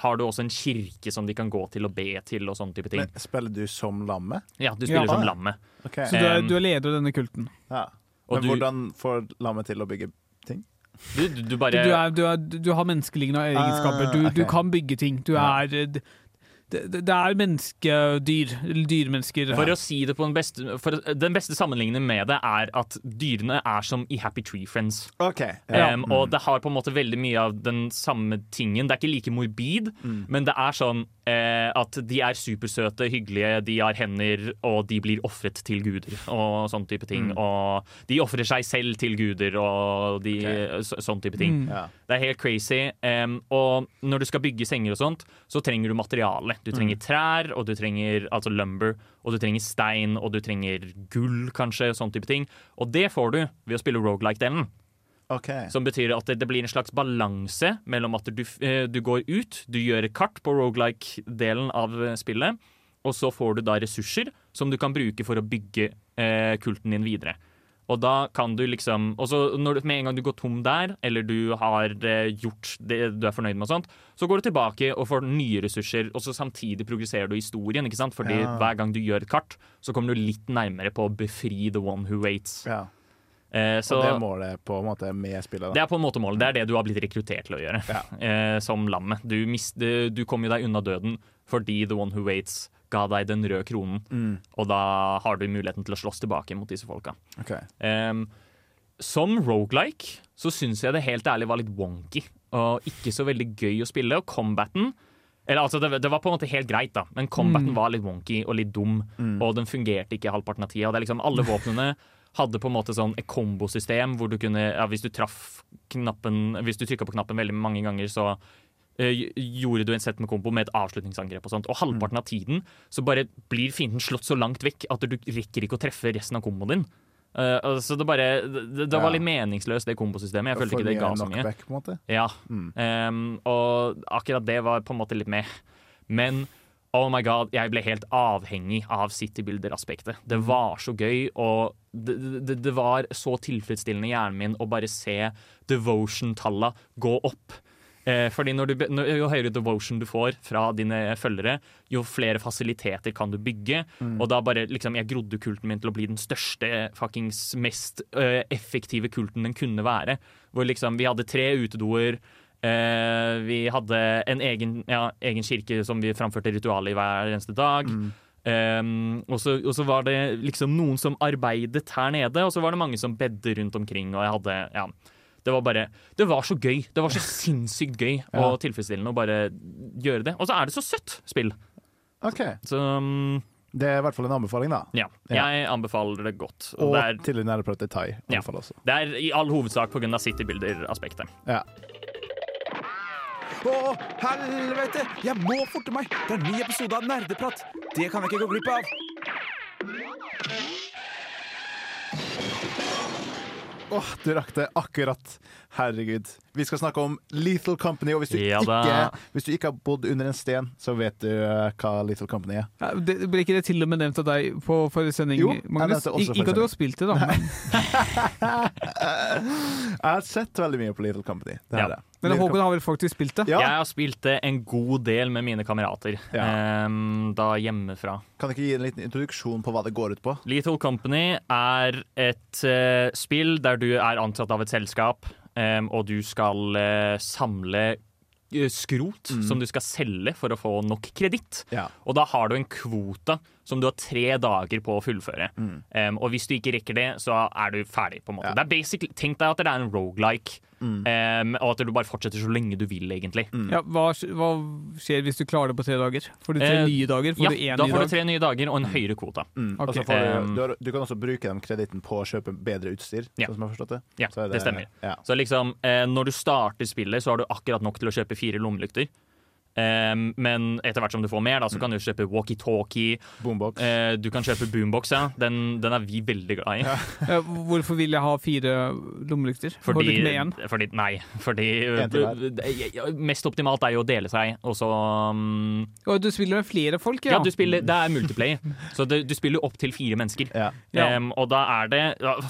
har du også en kirke som de kan gå til og be til og sånne type ting. Men spiller du som lammet? Ja, du spiller Ja. som lammet. Okay. Så du er, du er leder av denne kulten. Ja. Og Men du- hvordan får lammet til å bygge ting? Du, du, bare du, er, du, er, du har menneskelignende egenskaper. Du, okay. du kan bygge ting. Du er det, det, er menneskedyr. Dyrmennesker. For å si det på den beste for Den beste sammenligningen med det er at dyrene er som i Happy Tree Friends. Okay. Ja. Um, og det har på en måte veldig mye av den samme tingen. Det er ikke like morbid, men det er sånn eh, at de er supersøte, hyggelige, de har hender, og de blir ofret til guder og sånn type ting. Og de ofrer seg selv til guder og de, så, sånn type ting. Mm. Ja. Det er helt crazy. Um, og når du skal bygge senger og sånt, så trenger du materiale. Du trenger trær, og du trenger altså lumber, og du trenger stein, og du trenger gull, kanskje, og sånn type ting. Og det får du ved å spille rogelike-delen. Okay. Som betyr at det, det blir en slags balanse mellom at du, eh, du går ut, du gjør kart på rogelike-delen av eh, spillet, og så får du da ressurser som du kan bruke for å bygge eh, kulten din videre. Og da kan du liksom Og så når du, med en gang du går tom der, eller du har eh, gjort det du er fornøyd med, og sånt, så går du tilbake og får nye ressurser, og så samtidig progresserer du historien. ikke sant? Fordi Ja. hver gang du gjør et kart, så kommer du litt nærmere på å befri the one who waits. Ja. Eh, så Og det er målet på en måte med spillet. det er på en måte målet. Det er det du har blitt rekruttert til å gjøre. Ja. Eh, som lammet. Du, mist, du kom jo deg unna døden fordi The One Who Waits ga deg den røde kronen. Mm. Og da har du muligheten til å slåss tilbake mot disse folka. Okay. Um, som rogelike så syns jeg det helt ærlig var litt wonky og ikke så veldig gøy å spille. Og combaten eller altså det, det var på en måte helt greit, da, men combaten var litt wonky og litt dum. Og den fungerte ikke halvparten av tida. Liksom Alle våpnene hadde på en måte sånn et kombosystem hvor du kunne ja, Hvis du traff knappen Hvis du trykka på knappen veldig mange ganger, så gjorde du en sett med kombo med et avslutningsangrep. og sånt Og halvparten av tiden så bare blir fienden slått så langt vekk at du rekker ikke å treffe resten av komboen din. Uh, altså det bare Det, det var litt meningsløst, det kombosystemet. Jeg følte ikke det ga så mye. på en måte. Ja. Mm. Um, og akkurat det var på en måte litt med. Men oh my god, jeg ble helt avhengig av citybuilder-aspektet. Det var så gøy, og det, det, det var så tilfredsstillende i hjernen min å bare se devotion-talla gå opp. Eh, fordi du, Jo høyere devotion du får fra dine følgere, jo flere fasiliteter kan du bygge. Og da bare liksom Jeg grodde kulten min til å bli den største, fuckings mest eh, effektive kulten den kunne være. Hvor liksom vi hadde tre utedoer. Eh, vi hadde en egen, ja, egen kirke som vi framførte ritualet i hver eneste dag. Um, og, så, og så var det liksom noen som arbeidet her nede, og så var det mange som bedde rundt omkring. Og jeg hadde, ja Det var bare Det var så gøy. Det var så sinnssykt gøy Ja. og tilfredsstillende å bare gjøre det. Og så er det så søtt spill. OK. Så um, Det er i hvert fall en anbefaling, da. ja, jeg anbefaler det godt. Og Og det, er, til nerdeprat i thai. Ja. også. det er i all hovedsak pga. citybuilder-aspektet. Ja. Å, helvete! Jeg må forte meg! Det er en ny episode av Nerdeprat. Det kan jeg ikke gå glipp av. Åh, du rakk det akkurat. Herregud. Vi skal snakke om Lethal Company, og hvis du, Ja ikke, hvis du ikke har bodd under en sten, så vet du eh, hva Lethal Company er. Ja, det ble ikke det til og med nevnt av deg på forrige sending, Jo, jeg Magnus? Ik ikke at du har spilt det, da. Jeg har sett veldig mye på Lethal Company. Det Ja. er jeg. Men Håkon har vel faktisk spilt det? Ja. Jeg har spilt det en god del med mine kamerater Ja. um, da hjemmefra. Kan du ikke gi en liten introduksjon på hva det går ut på? Lethal Company er et uh, spill der du er ansatt av et selskap, um, og du skal uh, samle skrot skrot som du skal selge for å få nok kreditt. Ja. Og da har du en kvota som du har tre dager på å fullføre. Um, og hvis du ikke rekker det, så er du ferdig. på en måte. Ja. Det er basically, Tenk deg at det er en rogelike, um, og at du bare fortsetter så lenge du vil, egentlig. Ja, hva, hva skjer hvis du klarer det på tre dager? Får du tre Eh, nye dager? Får Ja, du én da ny får dag? du tre nye dager og en høyere kvota. Mm. Okay. Får Um, du, du, har, du kan også bruke den kreditten på å kjøpe bedre utstyr, Ja. sånn som jeg har forstått det. Ja, Så er det stemmer. Ja. Så liksom, eh, når du starter spillet, så har du akkurat nok til å kjøpe fire lommelykter. Um, men etter hvert som du får mer, da, så kan du kjøpe walkietalkie. Boombox. Eh, du kan kjøpe boombox, ja. Den, den er vi veldig glad i. Ja, hvorfor vil jeg ha fire lommelykter? Holder Fordi, ikke med én? fordi Nei. Fordi Mest optimalt er jo å dele seg, og så um, Og du spiller med flere folk, Ja, ja? du spiller, det er multiplayer. Så det, du spiller opp til fire mennesker. Ja. Ja. Um, og da er det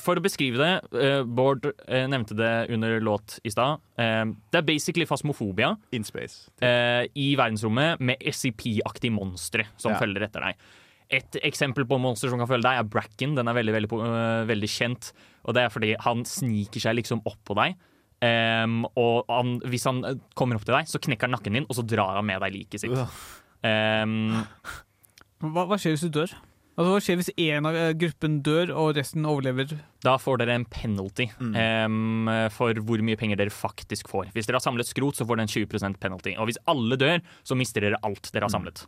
For å beskrive det, eh, Bård eh, nevnte det under låt i stad. Um, det er basically fasmofobia In space. eh, i verdensrommet med SCP-aktige monstre som Ja. følger etter deg. Et eksempel på monster som kan følge deg, er Bracken. Den er veldig, veldig, øh, veldig kjent. Og det er fordi han sniker seg liksom opp på deg. Um, og han, hvis han øh, kommer opp til deg, så knekker han nakken din, og så drar han med deg liket sitt. Ehm, Hva, hva skjer hvis du dør? Altså, Hva skjer hvis én av eh, gruppen dør, og resten overlever? da får dere en penalty Mm. um, for hvor mye penger dere faktisk får. Hvis dere har samlet skrot, så får dere en 20% penalty. Og hvis alle dør, så mister dere alt dere har samlet.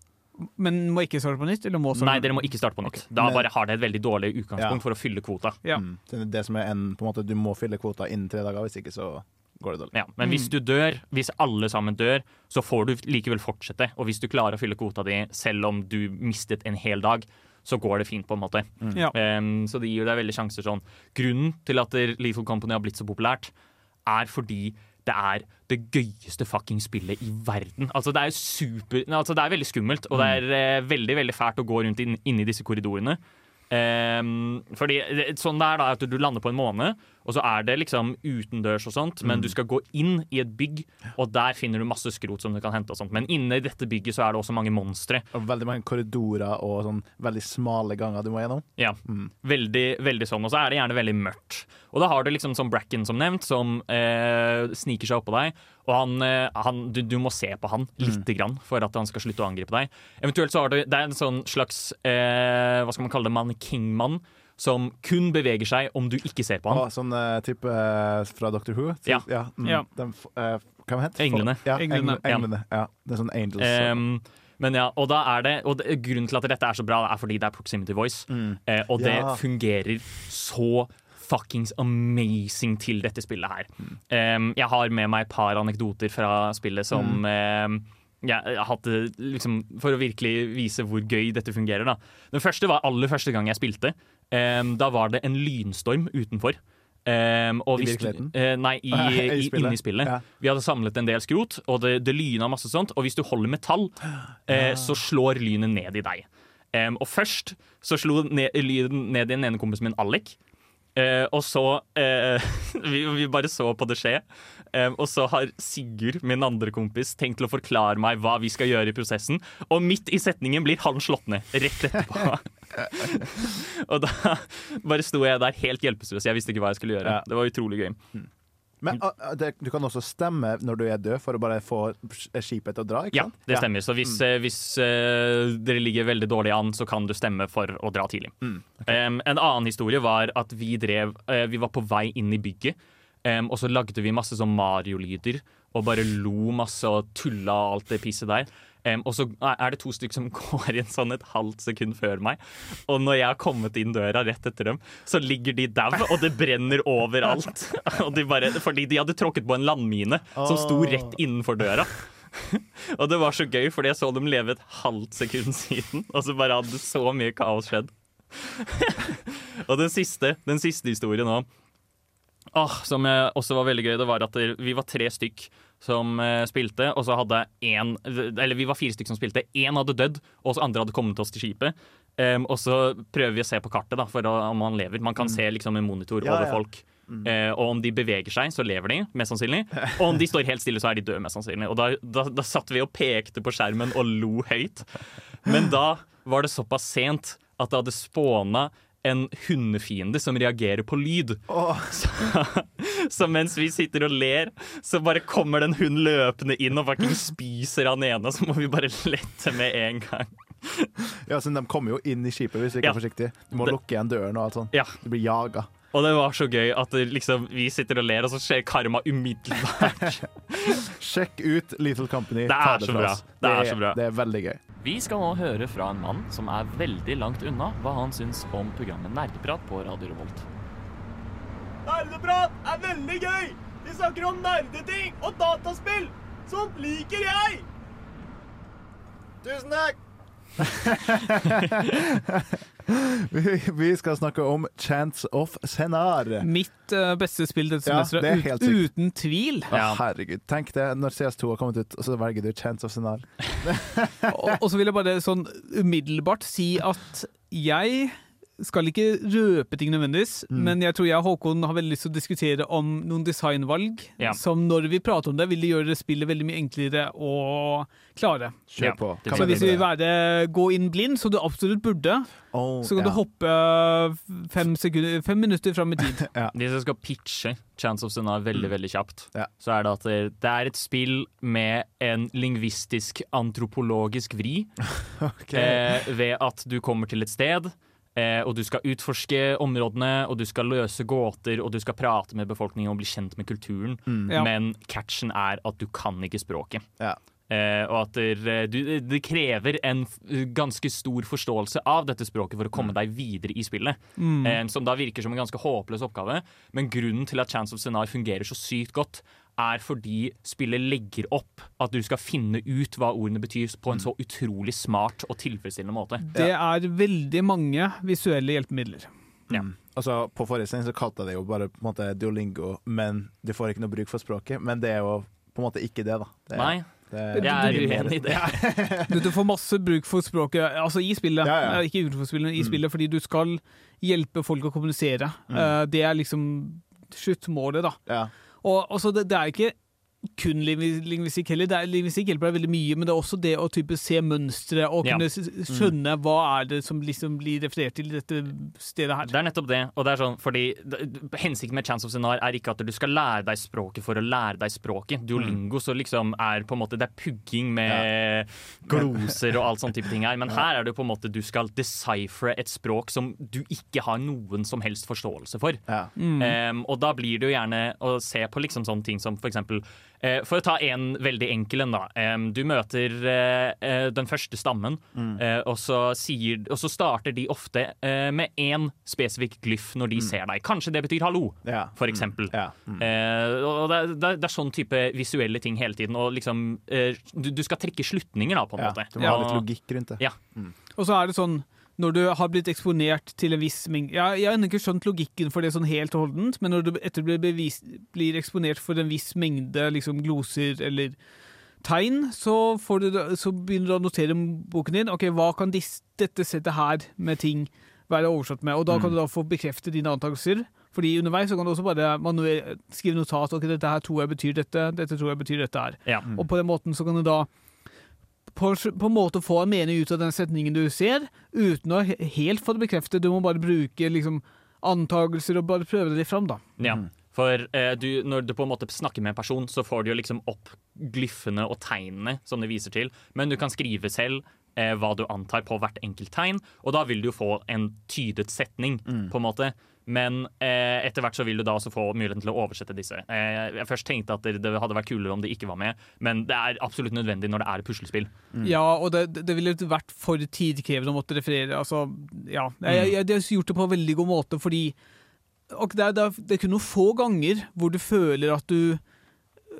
Men må ikke starte på nytt? Eller må starte Nei, dere må ikke starte på nytt. Da bare har dere et veldig dårlig utgangspunkt Ja. for å fylle kvota. Ja. Mm. Det er det som er en, på en måte, Du må fylle kvota innen tre dager, hvis ikke så går det dårlig. Ja, men hvis du dør, hvis alle sammen dør, så får du likevel fortsette. Og hvis du klarer å fylle kvota di selv om du mistet en hel dag, så går det fint, på en måte. Ja. Um, så det gir deg veldig sjanser sånn. Grunnen til at Lethal Company har blitt så populært, er fordi det er det gøyeste fucking spillet i verden. Altså, det er super Altså, det er veldig skummelt, og det er uh, veldig, veldig fælt å gå rundt inn, inni disse korridorene. Em, fordi sånn det er da at du lander på en måne, og så er det liksom utendørs og sånt, men du skal gå inn i et bygg, og der finner du masse skrot som du kan hente og sånt. Men inne i dette bygget så er det også mange monstre. Og veldig mange korridorer og sånn veldig smale ganger du må gjennom. Ja, veldig, veldig sånn. Og så er det gjerne veldig mørkt. Og da har du liksom sånn Bracken som nevnt, som eh, sniker seg oppå deg. Og han, eh, han, du, du må se på han lite grann for at han skal slutte å angripe deg. Eventuelt så har du Det er en sånn slags eh, Hva skal man kalle det? Mannequin-mann. Som kun beveger seg om du ikke ser på han. Å, sånn eh, type eh, fra Doctor Who. Ja. mm, Ja. Den, eh, hva heter det? Englene. Ja, Englene. englene. Ja. Det er sånn angels. Um, men ja, og da er det Og det, grunnen til at dette er så bra, er fordi det er proximity voice. Eh, og det Ja. fungerer så fuckings amazing til dette spillet her. Um, jeg har med meg et par anekdoter fra spillet som ehm, jeg har hatt det liksom, For å virkelig vise hvor gøy dette fungerer. da Den første var aller første gang jeg spilte. Um, da var det en lynstorm utenfor. Um, I virkeligheten? Uh, nei, i, I inni spillet. Ja. Vi hadde samlet en del skrot, og det, det lyna masse sånt. Og hvis du holder metall, eh, så slår lynet ned i deg. Um, og først så slo ned, lyden ned i den ene kompisen min, Alec. Eh, og så eh, vi, vi bare så på det skje. Eh, og så har Sigurd, min andre kompis, tenkt til å forklare meg hva vi skal gjøre i prosessen. Og midt i setningen blir han slått ned. Rett etterpå. og da bare sto jeg der helt hjelpeløs. Jeg visste ikke hva jeg skulle gjøre. Det var utrolig gøy. Men ah, det, du kan også stemme når du er død, for å bare få skipet til å dra? ikke Ja, sant? det stemmer. Så hvis, eh, hvis uh, dere ligger veldig dårlig an, så kan du stemme for å dra tidlig. Em, en annen historie var at vi drev uh, Vi var på vei inn i bygget, em, og så lagde vi masse sånn Mario-lyder. Og bare lo masse og tulla og alt det pisset der. Um, og så er det to stykker som går inn sånn et halvt sekund før meg. Og når jeg har kommet inn døra rett etter dem, så ligger de dau, og det brenner overalt. de bare, fordi de hadde tråkket på en landmine som sto rett innenfor døra. Og det var så gøy, fordi jeg så dem leve et halvt sekund siden, og så bare hadde så mye kaos skjedd. og den siste, den siste historien nå, åh, som også var veldig gøy, det var at vi var tre stykk som eh, spilte, og så hadde én Eller vi var fire stykk som spilte. Én hadde dødd, og så andre hadde kommet oss til skipet. Um, og så prøver vi å se på kartet da, for om han lever. Man kan se liksom en monitor Ja, over ja. folk. Eh, og om de beveger seg, så lever de, mest sannsynlig. Og om de står helt stille, så er de døde, mest sannsynlig. Og da, da, da satt vi og pekte på skjermen og lo høyt. Men da var det såpass sent at det hadde spåna en hundefiende som reagerer på lyd. Oh. Så, Så mens vi sitter og ler, så bare kommer den hunden løpende inn og fucking spiser han ene, så må vi bare lette med en gang. Ja, så De kommer jo inn i skipet hvis du ikke Ja. er forsiktig. Du må Det- lukke igjen døren og alt sånt. Ja. Du blir jaga. Og det var så gøy at liksom, vi sitter og ler, og så skjer karma umiddelbart. Sjekk ut Lethal Company. Det er, det, så bra. Det, er, Det er så bra. Det er veldig gøy. Vi skal nå høre fra en mann som er veldig langt unna hva han syns om programmet Nerdeprat på Radio Revolt. Nerdeprat er veldig gøy! Vi snakker om nerdeting og dataspill! Sånt liker jeg! Tusen takk! vi, vi skal snakke om Chance of Senar. Mitt eh, beste spill dette Ja, det er ut- helt uten tvil. Ja. herregud. Tenk det når CS2 har kommet ut, og så velger du Chance of Senar. Og, og så vil jeg bare sånn umiddelbart si at jeg skal ikke røpe ting nødvendigvis, Mm. men jeg tror jeg og Håkon har veldig lyst til å diskutere om noen designvalg Ja. som når vi prater om det, vil det gjøre spillet veldig mye enklere å klare. Kjør på. Ja, Så hvis vi vil være gå inn blind, som du absolutt burde, Oh, så kan ja. du hoppe fem, sekunder, fem minutter fram i tid. Hvis jeg skal pitche Chance of Sunna veldig veldig kjapt, Ja. så er det at det, det er et spill med en lingvistisk antropologisk vri. okay. eh, ved at du kommer til et sted, eh, og du skal utforske områdene, og du skal løse gåter, og du skal prate med befolkningen og bli kjent med kulturen. Ja. Men catchen er at du kan ikke språket. Ja. Eh, og at det, du, det krever en ganske stor forståelse av dette språket for å komme deg videre i spillet. Mm. Eh, som da virker som en ganske håpløs oppgave. Men grunnen til at Chance of scenario fungerer så sykt godt, er fordi spillet legger opp at du skal finne ut hva ordene betyr på en så utrolig smart og tilfredsstillende måte. Det er veldig mange visuelle hjelpemidler. Ja. Altså, på forrige sending så kalte jeg det jo bare på en måte Duolingo, men du får ikke noe bruk for språket. Men det er jo på en måte ikke det, da. Det, Nei, det, jeg er uenig i det. Du, du får masse bruk for språket, altså i spillet. Ja, ja. Ikke utenfor spillet, men i spillet, fordi du skal hjelpe folk å kommunisere. Eh, Det er liksom sluttmålet, da. Ja. Og så det, det er ikke kun lingvi- lingvistikk heller. Det er, lingvistikk hjelper deg veldig mye, men det er også det å type se mønstre og Ja. kunne skjønne hva er det som liksom blir referert til i dette stedet her. Det er nettopp det. Og det er sånn, fordi Hensikten med Chance of Scenar er ikke at du skal lære deg språket for å lære deg språket. Duolingo så liksom er på en måte Det er pugging med gloser og alt sånn type ting her. Men her er det på en måte du skal deciphere et språk som du ikke har noen som helst forståelse for. Ja. Em, og da blir det jo gjerne å se på liksom sånne ting som for eksempel For å ta en veldig enkel en, da. Du møter eh, eh, den første stammen, eh, og, så sier, og så starter de ofte eh, med én spesifikk glyff når de ser deg. Kanskje det betyr hallo, Ja. for eksempel. Ja. Mm. Eh, og det, er- det, det er sånn type visuelle ting hele tiden. Og liksom eh, du, du skal trekke slutninger, da, på en ja. måte. Du må ha litt logikk rundt det. Ja. Og så er det sånn når du har blitt eksponert til en viss mengde Jeg, jeg har ennå ikke skjønt logikken for det sånn helt og holdent, men når du etter blir, bevis, blir eksponert for en viss mengde liksom gloser eller tegn, så, får du, så begynner du å notere boken din ok, hva kan disse, dette settet her med ting være oversatt med. Og da kan du da få bekreftet dine antakelser. Fordi underveis så kan du også bare manuel, skrive notat. ok, dette her tror jeg betyr dette, dette tror jeg betyr dette her. Ja. Og på den måten så kan du da på, på en måte få en mening ut av den setningen du ser, uten å helt få det bekreftet. Du må bare bruke liksom antagelser og bare prøve det fram, da. Ja, for eh, du, når du på en måte snakker med en person, så får du jo liksom opp glyffene og tegnene som det viser til, men du kan skrive selv eh, hva du antar på hvert enkelt tegn, og da vil du jo få en tydet setning, på en måte. Men eh, etter hvert så vil du da også få muligheten til å oversette disse. Eh, jeg først tenkte at det, det hadde vært kulere om det ikke var med, men det er absolutt nødvendig når det er puslespill. Mm. Ja, og det, det ville vært for tidkrevende å måtte referere. Altså, ja. Jeg, jeg, de har gjort det på en veldig god måte, fordi og det, er, det, er, det er kun noen få ganger hvor du føler at du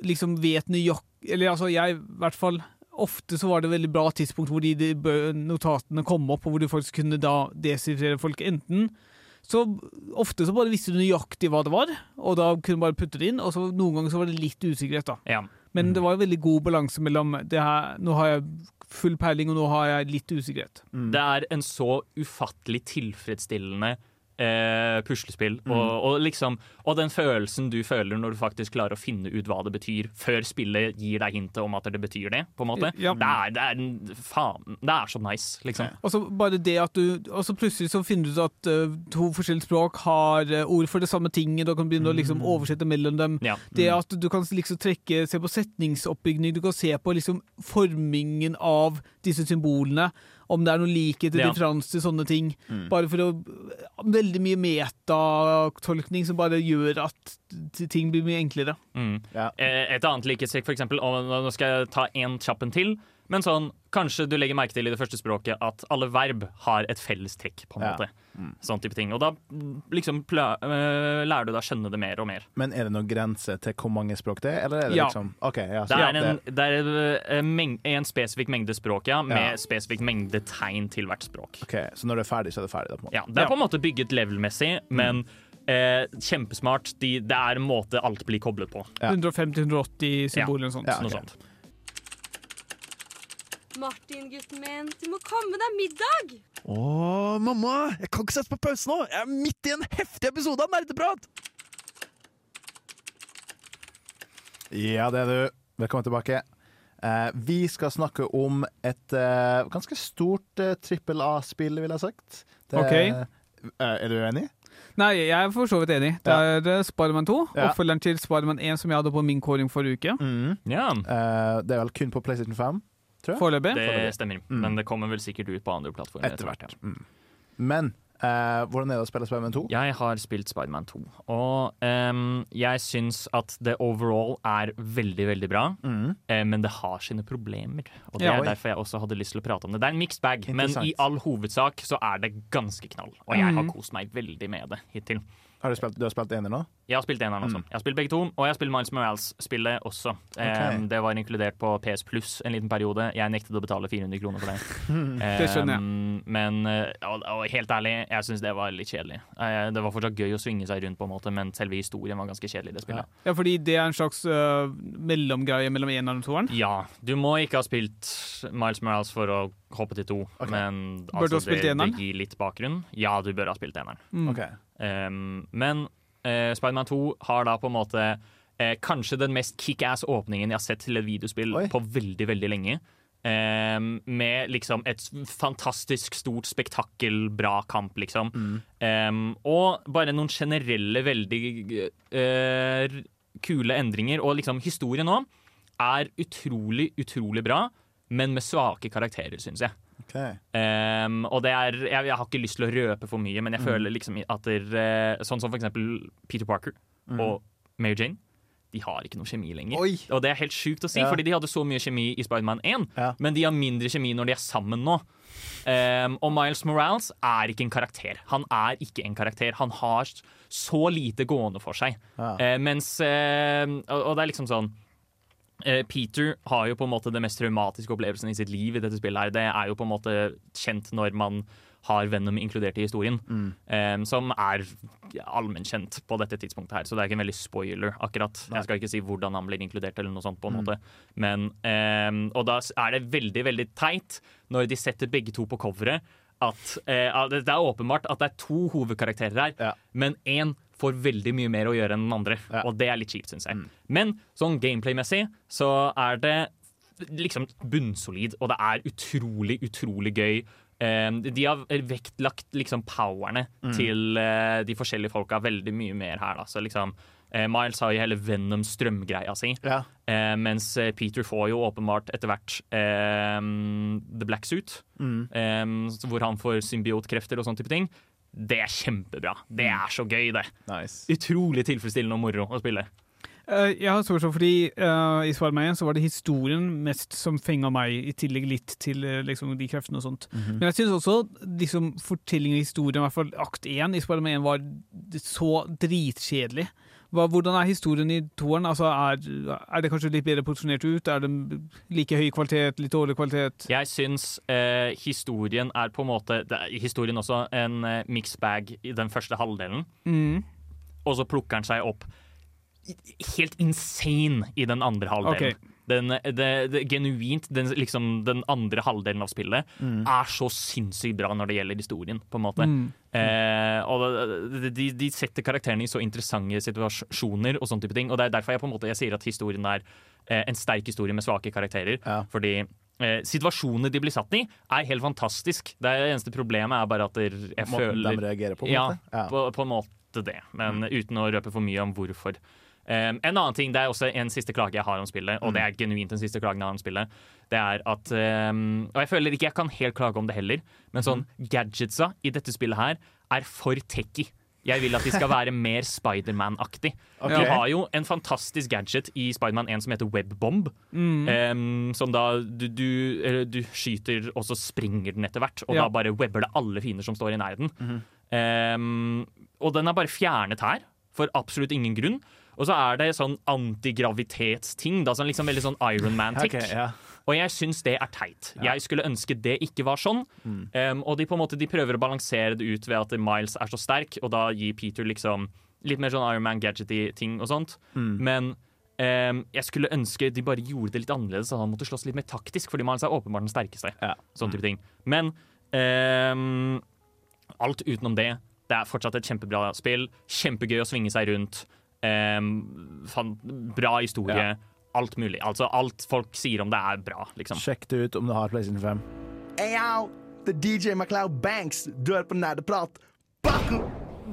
liksom vet nøyaktig Eller altså, jeg i hvert fall Ofte så var det et veldig bra tidspunkt hvor de, de notatene kom opp, og hvor du faktisk kunne da desifrere folk. Enten så ofte så bare visste du nøyaktig hva det var, og da kunne du bare putte det inn. Og så noen ganger så var det litt usikkerhet, da. Ja. Men det var en veldig god balanse mellom det her, nå har jeg full peiling, og nå har jeg litt usikkerhet. Det er en så ufattelig tilfredsstillende eh, puslespill. Mm. Og, og, liksom, og den følelsen du føler når du faktisk klarer å finne ut hva det betyr, før spillet gir deg hintet om at det betyr det. på en måte. Ja. Det, er, det, er, faen, det er så nice, liksom. Og så bare det at du Og så plutselig så finner du ut at uh, to forskjellige språk har eh, ord for det samme tinget, du kan begynne å liksom oversette mellom dem. Ja. Det at du kan liksom trekke, se på setningsoppbygning, du kan se på liksom formingen av disse symbolene, om det er noen likhet eller Ja. differanse til sånne ting. Bare for å Veldig mye metatolkning som bare gjør at ting blir mye enklere. Mm. Ja. Eh, Et annet likhetstrekk, for eksempel, nå skal jeg ta en kjapp en til. Men sånn, kanskje du legger merke til i det første språket at alle verb har et felles trekk. på en Ja. måte. Sånn type ting. Og da mm, liksom øh, lærer du deg å skjønne det mer og mer. Men er det noen grense til hvor mange språk det er? Eller er det Ja. liksom okay, ja. Det er en, det er en, en spesifikk mengde språk, ja, med Ja. spesifikk mengde tegn til hvert språk. OK, så når det er ferdig, så er det ferdig? Da, på en måte. Ja, Det er på en måte bygget levelmessig, men men eh, kjempesmart. De, det er en måte alt blir koblet på. Ja. 150-180 symboler og sånt. Ja. Noe sånt. Martin, gutten min, du må komme deg middag! Å, mamma! Jeg kan ikke sette på pause nå! Jeg er midt i en heftig episode av Nerdeprat! Ja, det er du. Velkommen tilbake. Eh, vi skal snakke om et eh, ganske stort trippel eh, A-spill, vil jeg ha sagt. Det, Ok. eh, er du enig? Nei, jeg er for så vidt enig. Det er ja. Spiderman 2, Ja. oppfølgeren til Spiderman 1 som jeg hadde på min kåring forrige uke. Mm. Ja, Eh, det er vel kun på PlayStation 5, tror jeg. Foreløpig. det stemmer. Men det kommer vel sikkert ut på andre plattformer Etter hvert. ja. Mm. Men eh, hvordan er det å spille Spiderman 2? Jeg har spilt Spiderman 2, og ehm, jeg syns at det overall er veldig, veldig bra. Mm. eh, men det har sine problemer, og det Ja, er derfor jeg også hadde lyst til å prate om det. Det er en mixed bag, men i all hovedsak så er det ganske knall. Og jeg har Mm. kost meg veldig med det hittil. Har du spilt, du har spilt ener nå? Jeg har spilt eneren også. Mm. Jeg har spilt begge to, og jeg har spilt Miles Morales-spillet også. Em, det var inkludert på PS Pluss en liten periode. Jeg nektet å betale 400 kroner for det. Det skjønner jeg. Men eh, og, og helt ærlig, jeg syns det var litt kjedelig. Uh, Det var fortsatt gøy å svinge seg rundt, på en måte, men selve historien var ganske kjedelig i det spillet. Ja, fordi det er en slags uh, mellomgreie mellom eneren og toeren. Ja, du må ikke ha spilt Miles Morales for å hoppe til to, okay. men Bør du ha altså, spilt det, det gir litt bakgrunn. Ja, du bør ha spilt eneren. Mm. OK. Um, men uh, Spiderman 2 har da på en måte uh, kanskje den mest kickass åpningen jeg har sett til et videospill Oi. på veldig, veldig lenge. Um, med liksom et fantastisk stort spektakkel, bra kamp, liksom. Um, og bare noen generelle, veldig uh, kule endringer. Og liksom, historien nå er utrolig, utrolig bra, men med svake karakterer, syns jeg. Okay. Um, og det er, jeg, jeg har ikke lyst til å røpe for mye, men jeg føler liksom at der, eh, Sånn som for eksempel Peter Parker og Mary Jane. De har ikke noe kjemi lenger. Oi. Og det er helt sjukt å si, Ja. fordi de hadde så mye kjemi i Spiderman 1, Ja. men de har mindre kjemi når de er sammen nå. Um, og Miles Morales er ikke en karakter. Han er ikke en karakter. Han har så lite gående for seg. Ja. Uh, mens uh, og, og det er liksom sånn Peter har jo på en måte det mest traumatiske opplevelsen i sitt liv i dette spillet. her Det er jo på en måte kjent når man har Venom inkludert i historien. eh, som er allmennkjent på dette tidspunktet her, så det er ikke en veldig spoiler, akkurat. Jeg skal ikke si hvordan han blir inkludert, eller noe sånt, på en måte. Men, um, og da er det veldig, veldig teit når de setter begge to på coveret. At, eh, det er åpenbart at det er to hovedkarakterer her, Ja. men én får veldig mye mer å gjøre enn den andre. Ja. Og det er litt kjipt, syns jeg. Men sånn gameplay-messig så er det liksom bunnsolid, og det er utrolig, utrolig gøy. Eh, de har vektlagt liksom powerne til eh, de forskjellige folka veldig mye mer her. Da. Så liksom, Miles har jo hele Venom-strømgreia si. Ja. Eh, mens eh, Peter får jo åpenbart etter hvert eh, The Black Suit, eh, hvor han får symbiotkrefter og sånne type ting. Det er kjempebra. Det er så gøy, det. Nice. Utrolig tilfredsstillende og moro å spille. Uh, jeg har spørsmål fordi uh, I Spiderman 1 så var det historien mest som fenga meg, i tillegg litt til uh, liksom, de kreftene og sånt. Mhm. Men jeg syns også liksom, fortellingen og historien, i hvert fall akt 1 i Spiderman 1, var så dritkjedelig. Hva, hvordan er historien i toeren? Altså, er, er det kanskje litt bedre porsjonert ut? Er det like høy kvalitet, litt dårlig kvalitet? Jeg syns eh, historien er på en måte er, Historien også en eh, mixed bag i den første halvdelen. Mm. Og så plukker han seg opp helt insane i den andre halvdelen. Ok. Den, det, det, genuint, den, liksom, den andre halvdelen av spillet Mm. er så sinnssykt bra når det gjelder historien, på en måte. Mm. Eh, og de, de setter karakterene i så interessante situasjoner og type ting. Og det er derfor jeg på en måte jeg sier at historien er eh, en sterk historie med svake karakterer. Ja. Fordi eh, situasjonene de blir satt i, er helt fantastisk. Det eneste problemet er bare at jeg Måten føler de reagerer på. på en måte. Ja. På, på en måte det, men uten å røpe for mye om hvorfor. Um, en annen ting, Det er også en siste klage jeg har om spillet, og det er genuint den siste klagen jeg har om spillet. Det er at um, Og jeg føler ikke jeg kan helt klage om det heller, men sånn gadgetsa i dette spillet her er for techy. Jeg vil at de skal være mer Spiderman-aktig. Okay. De har jo en fantastisk gadget i Spiderman 1 som heter webbomb. Mm. Um, som da du, du, du skyter, og så springer den etter hvert. Og Ja. da bare webber det alle fiender som står i nærheten. Mm. um, og den er bare fjernet her, for absolutt ingen grunn. Og så er det sånn antigravitetsting. Da, sånn liksom veldig sånn Iron Man-tech. Ok, ja. Og jeg syns det er teit. Jeg skulle ønske det ikke var sånn. Mm. Um, og de på en måte de prøver å balansere det ut ved at Miles er så sterk, og da gir Peter liksom litt mer sånn Iron Man-gadgety ting og sånt. Mm. Men um, jeg skulle ønske de bare gjorde det litt annerledes, så han måtte slåss litt mer taktisk, fordi Miles er åpenbart den sterkeste. Ja. Sånn type ting. Men um, alt utenom det, det er fortsatt et kjempebra spill. Kjempegøy å svinge seg rundt. Fan, bra historie. Ja. Alt mulig. Altså Alt folk sier om det, er bra, liksom. Sjekk det ut om du har PlayStation 5. Hey yo, er DJ MacLeod Banks. Du er på Nerdeprat. Baku!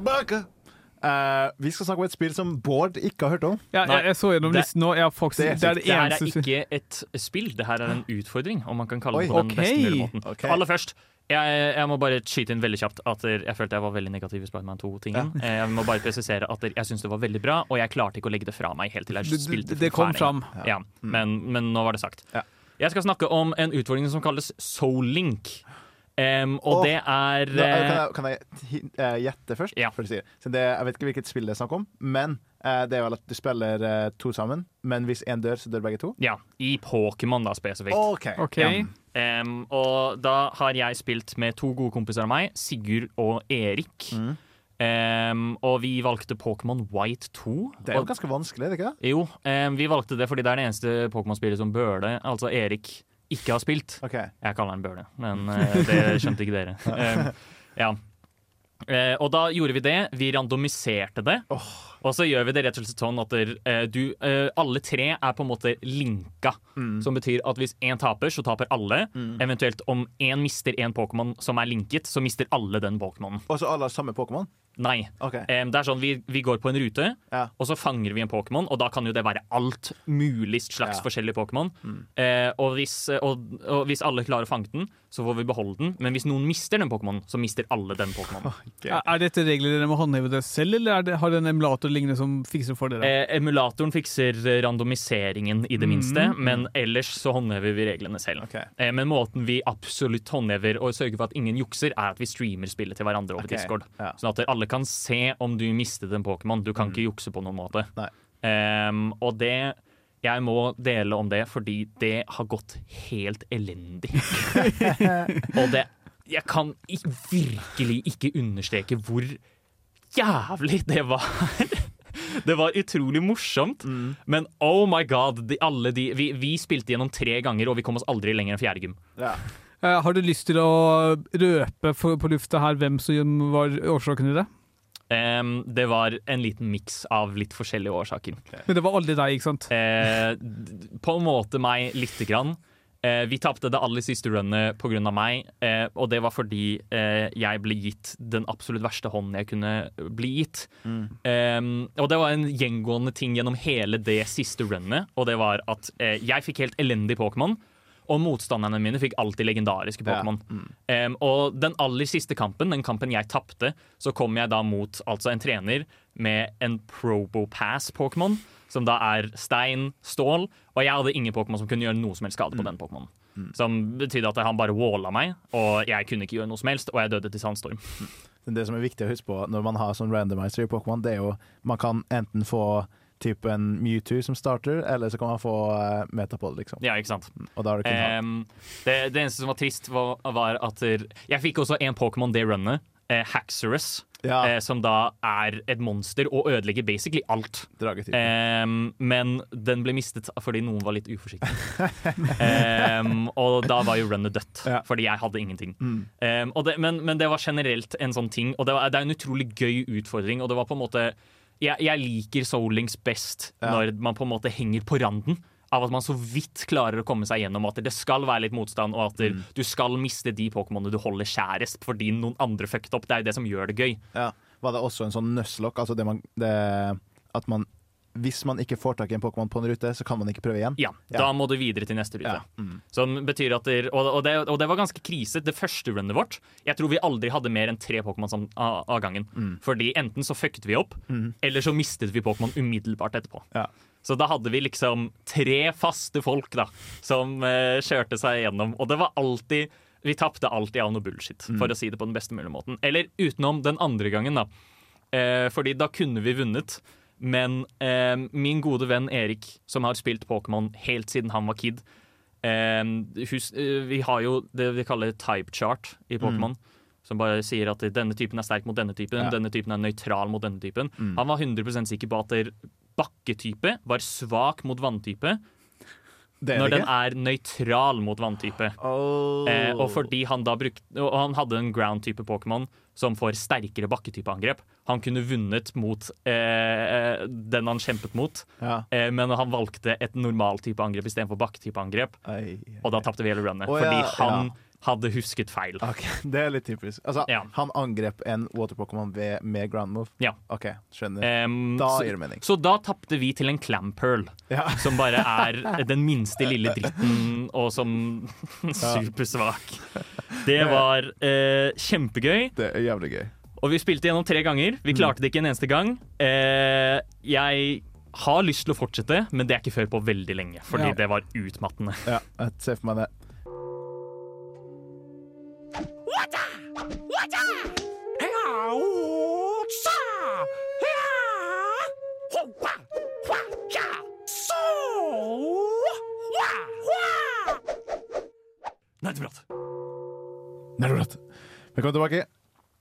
Baku! Uh, vi skal snakke om et spill som Bård ikke har hørt om. Ja, jeg, jeg så gjennom listen nå. Ja, faktisk, det det er det Det her er ikke et spill, det her er en utfordring, om man kan kalle det Oi. på den okay. beste mulige måten. Okay. Aller først, jeg, jeg må bare skyte inn veldig kjapt at jeg følte jeg var veldig negativ i Spiderman 2-tingen. Jeg må bare presisere at jeg syns det var veldig bra, og jeg klarte ikke å legge det fra meg helt til jeg spilte det- det kom fram. Ja, men, men nå var det sagt. Ja. Jeg skal snakke om en utfordring som kalles Soul Link. Em, og oh, det er Nå, eh, eh, kan jeg, kan jeg eh, gjette først? Ja. Å si det. Så det, jeg vet ikke hvilket spill det er snakk om, men uh, det er vel at du spiller uh, to sammen. Men hvis én dør, så dør begge to? Ja, i Pokémon, da, spesifikt. OK. okay. Ja. Um, og da har jeg spilt med to gode kompiser av meg, Sigurd og Erik. Mm. Um, og vi valgte Pokémon White 2. Det er jo Og- ganske vanskelig, er det ikke det? jo, um, vi valgte det fordi det er det eneste Pokémon-spillet som bøler. altså Erik, ikke har spilt. Okay. Jeg kaller han Bøhle, men eh, det skjønte ikke dere. Em, ja. Eh, og da gjorde vi det. Vi randomiserte det. Og så gjør vi det rett og slett sånn at der, eh, du, eh, alle tre er på en måte linka. Mm. Som betyr at hvis én taper, så taper alle. Eventuelt om én mister en Pokémon som er linket, så mister alle den Pokémonen. Og så alle har samme Pokémon? Nei. Okay. Um, det er sånn, vi, vi går på en rute, Ja. og så fanger vi en Pokémon, og da kan jo det være alt mulig slags Ja. forskjellige Pokémon. Eh, og, hvis, og, og hvis alle klarer å fange den, så får vi beholde den. Men hvis noen mister den Pokémonen, så mister alle den Pokémonen. Er, er dette regler dere må håndheve det selv, eller er det, har det en emulator lignende som fikser for dere? Uh, emulatoren fikser randomiseringen i det minste, men ellers så håndhever vi reglene selv. Okay. Uh, men måten vi absolutt håndhever og sørger for at ingen jukser, er at vi streamer spillet til hverandre over Discord. ja. Sånn at alle kan se om du mistet en Pokémon. Du kan ikke jukse på noen måte. Um, og det jeg må dele om det fordi det har gått helt elendig. og det Jeg kan i- virkelig ikke understreke hvor jævlig det var. Det var utrolig morsomt, men oh my god, de, alle de vi, vi spilte gjennom tre ganger, og vi kom oss aldri lenger enn fjerde gym. Ja. Uh, har du lyst til å røpe for, på lufta her hvem som var årsaken til det? Em, det var en liten miks av litt forskjellige årsaker. Men det var aldri deg, ikke sant? Uh, på en måte meg lite grann. Uh, vi tapte det aller siste runnet pga. meg, uh, og det var fordi jeg ble gitt den absolutt verste hånden jeg kunne bli gitt. Eh, og det var en gjengående ting gjennom hele det siste runnet, og det var at jeg fikk helt elendig Pokémon. Og motstanderne mine fikk alltid legendariske Ja. Pokémon. Um, og den aller siste kampen, den kampen jeg tapte, så kom jeg da mot altså en trener med en Probopass-Pokémon, som da er stein, stål, og jeg hadde ingen Pokémon som kunne gjøre noe som helst skade på den Pokémonen. Som betydde at han bare walla meg, og jeg kunne ikke gjøre noe som helst, og jeg døde til sandstorm. Men Det som er viktig å huske på når man har sånn randomizer i Pokémon, det er jo man kan enten få typ en Mewtwo som starter, eller så kan man få uh, Metapod, liksom. Ja, ikke sant? Og da har kun hatt det, det eneste som var trist, var, var at jeg fikk også en Pokémon det runnet. Eh, Haxorus. Ja. eh, som da er et monster og ødelegger basically alt. Ehm, men den ble mistet fordi noen var litt uforsiktige. um, og da var jo runnet dødt, Ja. fordi jeg hadde ingenting. Mm. Um, det, men, men det var generelt en sånn ting, og det, var, det er en utrolig gøy utfordring. Og det var på en måte Jeg, jeg liker Soulings best Ja. når man på en måte henger på randen. Av at man så vidt klarer å komme seg gjennom at det skal være litt motstand, og at Mm. du skal miste de Pokémonene du holder kjærest fordi noen andre fucket opp. Det er jo det som gjør det gøy. Ja. Var det også en sånn nøsslokk? Altså det man, det, at man Hvis man ikke får tak i en Pokémon på en rute, så kan man ikke prøve igjen? Ja, Da må du videre til neste rute. Ja. Mm. Som betyr at der, og, og, det, og det var ganske krise. Det første runnet vårt Jeg tror vi aldri hadde mer enn tre Pokémon av, gangen. Mm. Fordi enten så fucket vi opp, eller så mistet vi Pokémon umiddelbart etterpå. Ja. Så da hadde vi liksom tre faste folk da som uh, kjørte seg gjennom. Og det var alltid Vi tapte alltid av noe bullshit, Mm. for å si det på den beste mulige måten. Eller utenom den andre gangen, da. Uh, fordi da kunne vi vunnet. Men eh, min gode venn Erik, som har spilt Pokémon helt siden han var kid eh, hus, eh, Vi har jo det vi kaller type chart i Pokémon. Som bare sier at denne typen er sterk mot denne typen, Ja. denne typen er nøytral mot denne typen. Mm. Han var 100% sikker på at bakketype var svak mot vanntype, når den er nøytral mot vanntype. Oh. Eh, og fordi han da brukte Og han hadde en ground-type Pokémon som får sterkere bakketypeangrep. Han kunne vunnet mot eh, den han kjempet mot, ja. eh, men han valgte et normal-type angrep istedenfor bakketypeangrep, og da tapte vi hele runnet. oh, fordi ja, han ja. Hadde husket feil. Ok, Det er litt typisk. Altså, Ja. Han angrep en water-Pokémon med ground move? Ja. OK, skjønner. Um, Da så, gir det mening. så da tapte vi til en Clamperl, Ja. som bare er den minste lille dritten, og som supersvak. Det var uh, kjempegøy. Det er jævlig gøy. Og vi spilte gjennom tre ganger. Vi klarte det ikke en eneste gang. Uh, jeg har lyst til å fortsette, men det er ikke før på veldig lenge. Fordi Ja. det var utmattende. Ja, jeg ser for meg det. Nerdeprat. Nerdprat. Velkommen tilbake.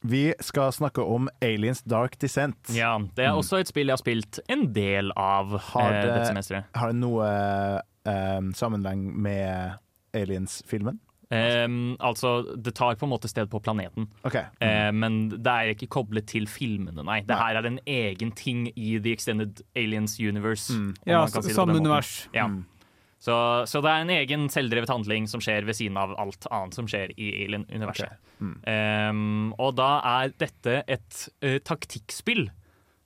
Vi skal snakke om Aliens Dark Descent. Ja, det er også et spill jeg har spilt en del av Har eh, det- dette semesteret. Har det noe eh, sammenheng med Aliens-filmen? Ehm, altså, det tar på en måte sted på planeten, Okay. Mm. Uh, men det er ikke koblet til filmene, nei. Det her er en egen ting i The Extended Aliens Universe. Mm. Ja, si samme univers. Ja. Mm. Så, så det er en egen selvdrevet handling som skjer ved siden av alt annet som skjer i Alien-universet. Okay. Mm. Ehm, og da er dette et uh, taktikkspill,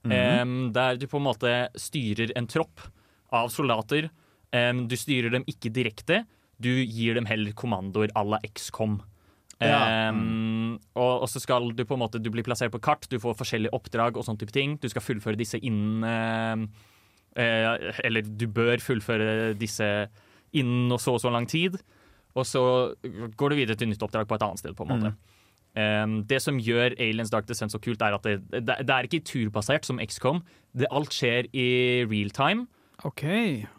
ehm, der du på en måte styrer en tropp av soldater. Ehm, du styrer dem ikke direkte, du gir dem heller kommandoer à la XCOM. Ja. Um, og, og så skal du på en måte Du blir plassert på kart, du får forskjellige oppdrag og sånne type ting. Du skal fullføre disse innen uh, uh, Eller du bør fullføre disse innen og så og så lang tid. Og så går du videre til nytt oppdrag på et annet sted. på en måte. Um, det som gjør Aliens Dark Descent så kult, er at det, det, det er ikke turbasert som XCOM. Det, alt skjer i real time. OK.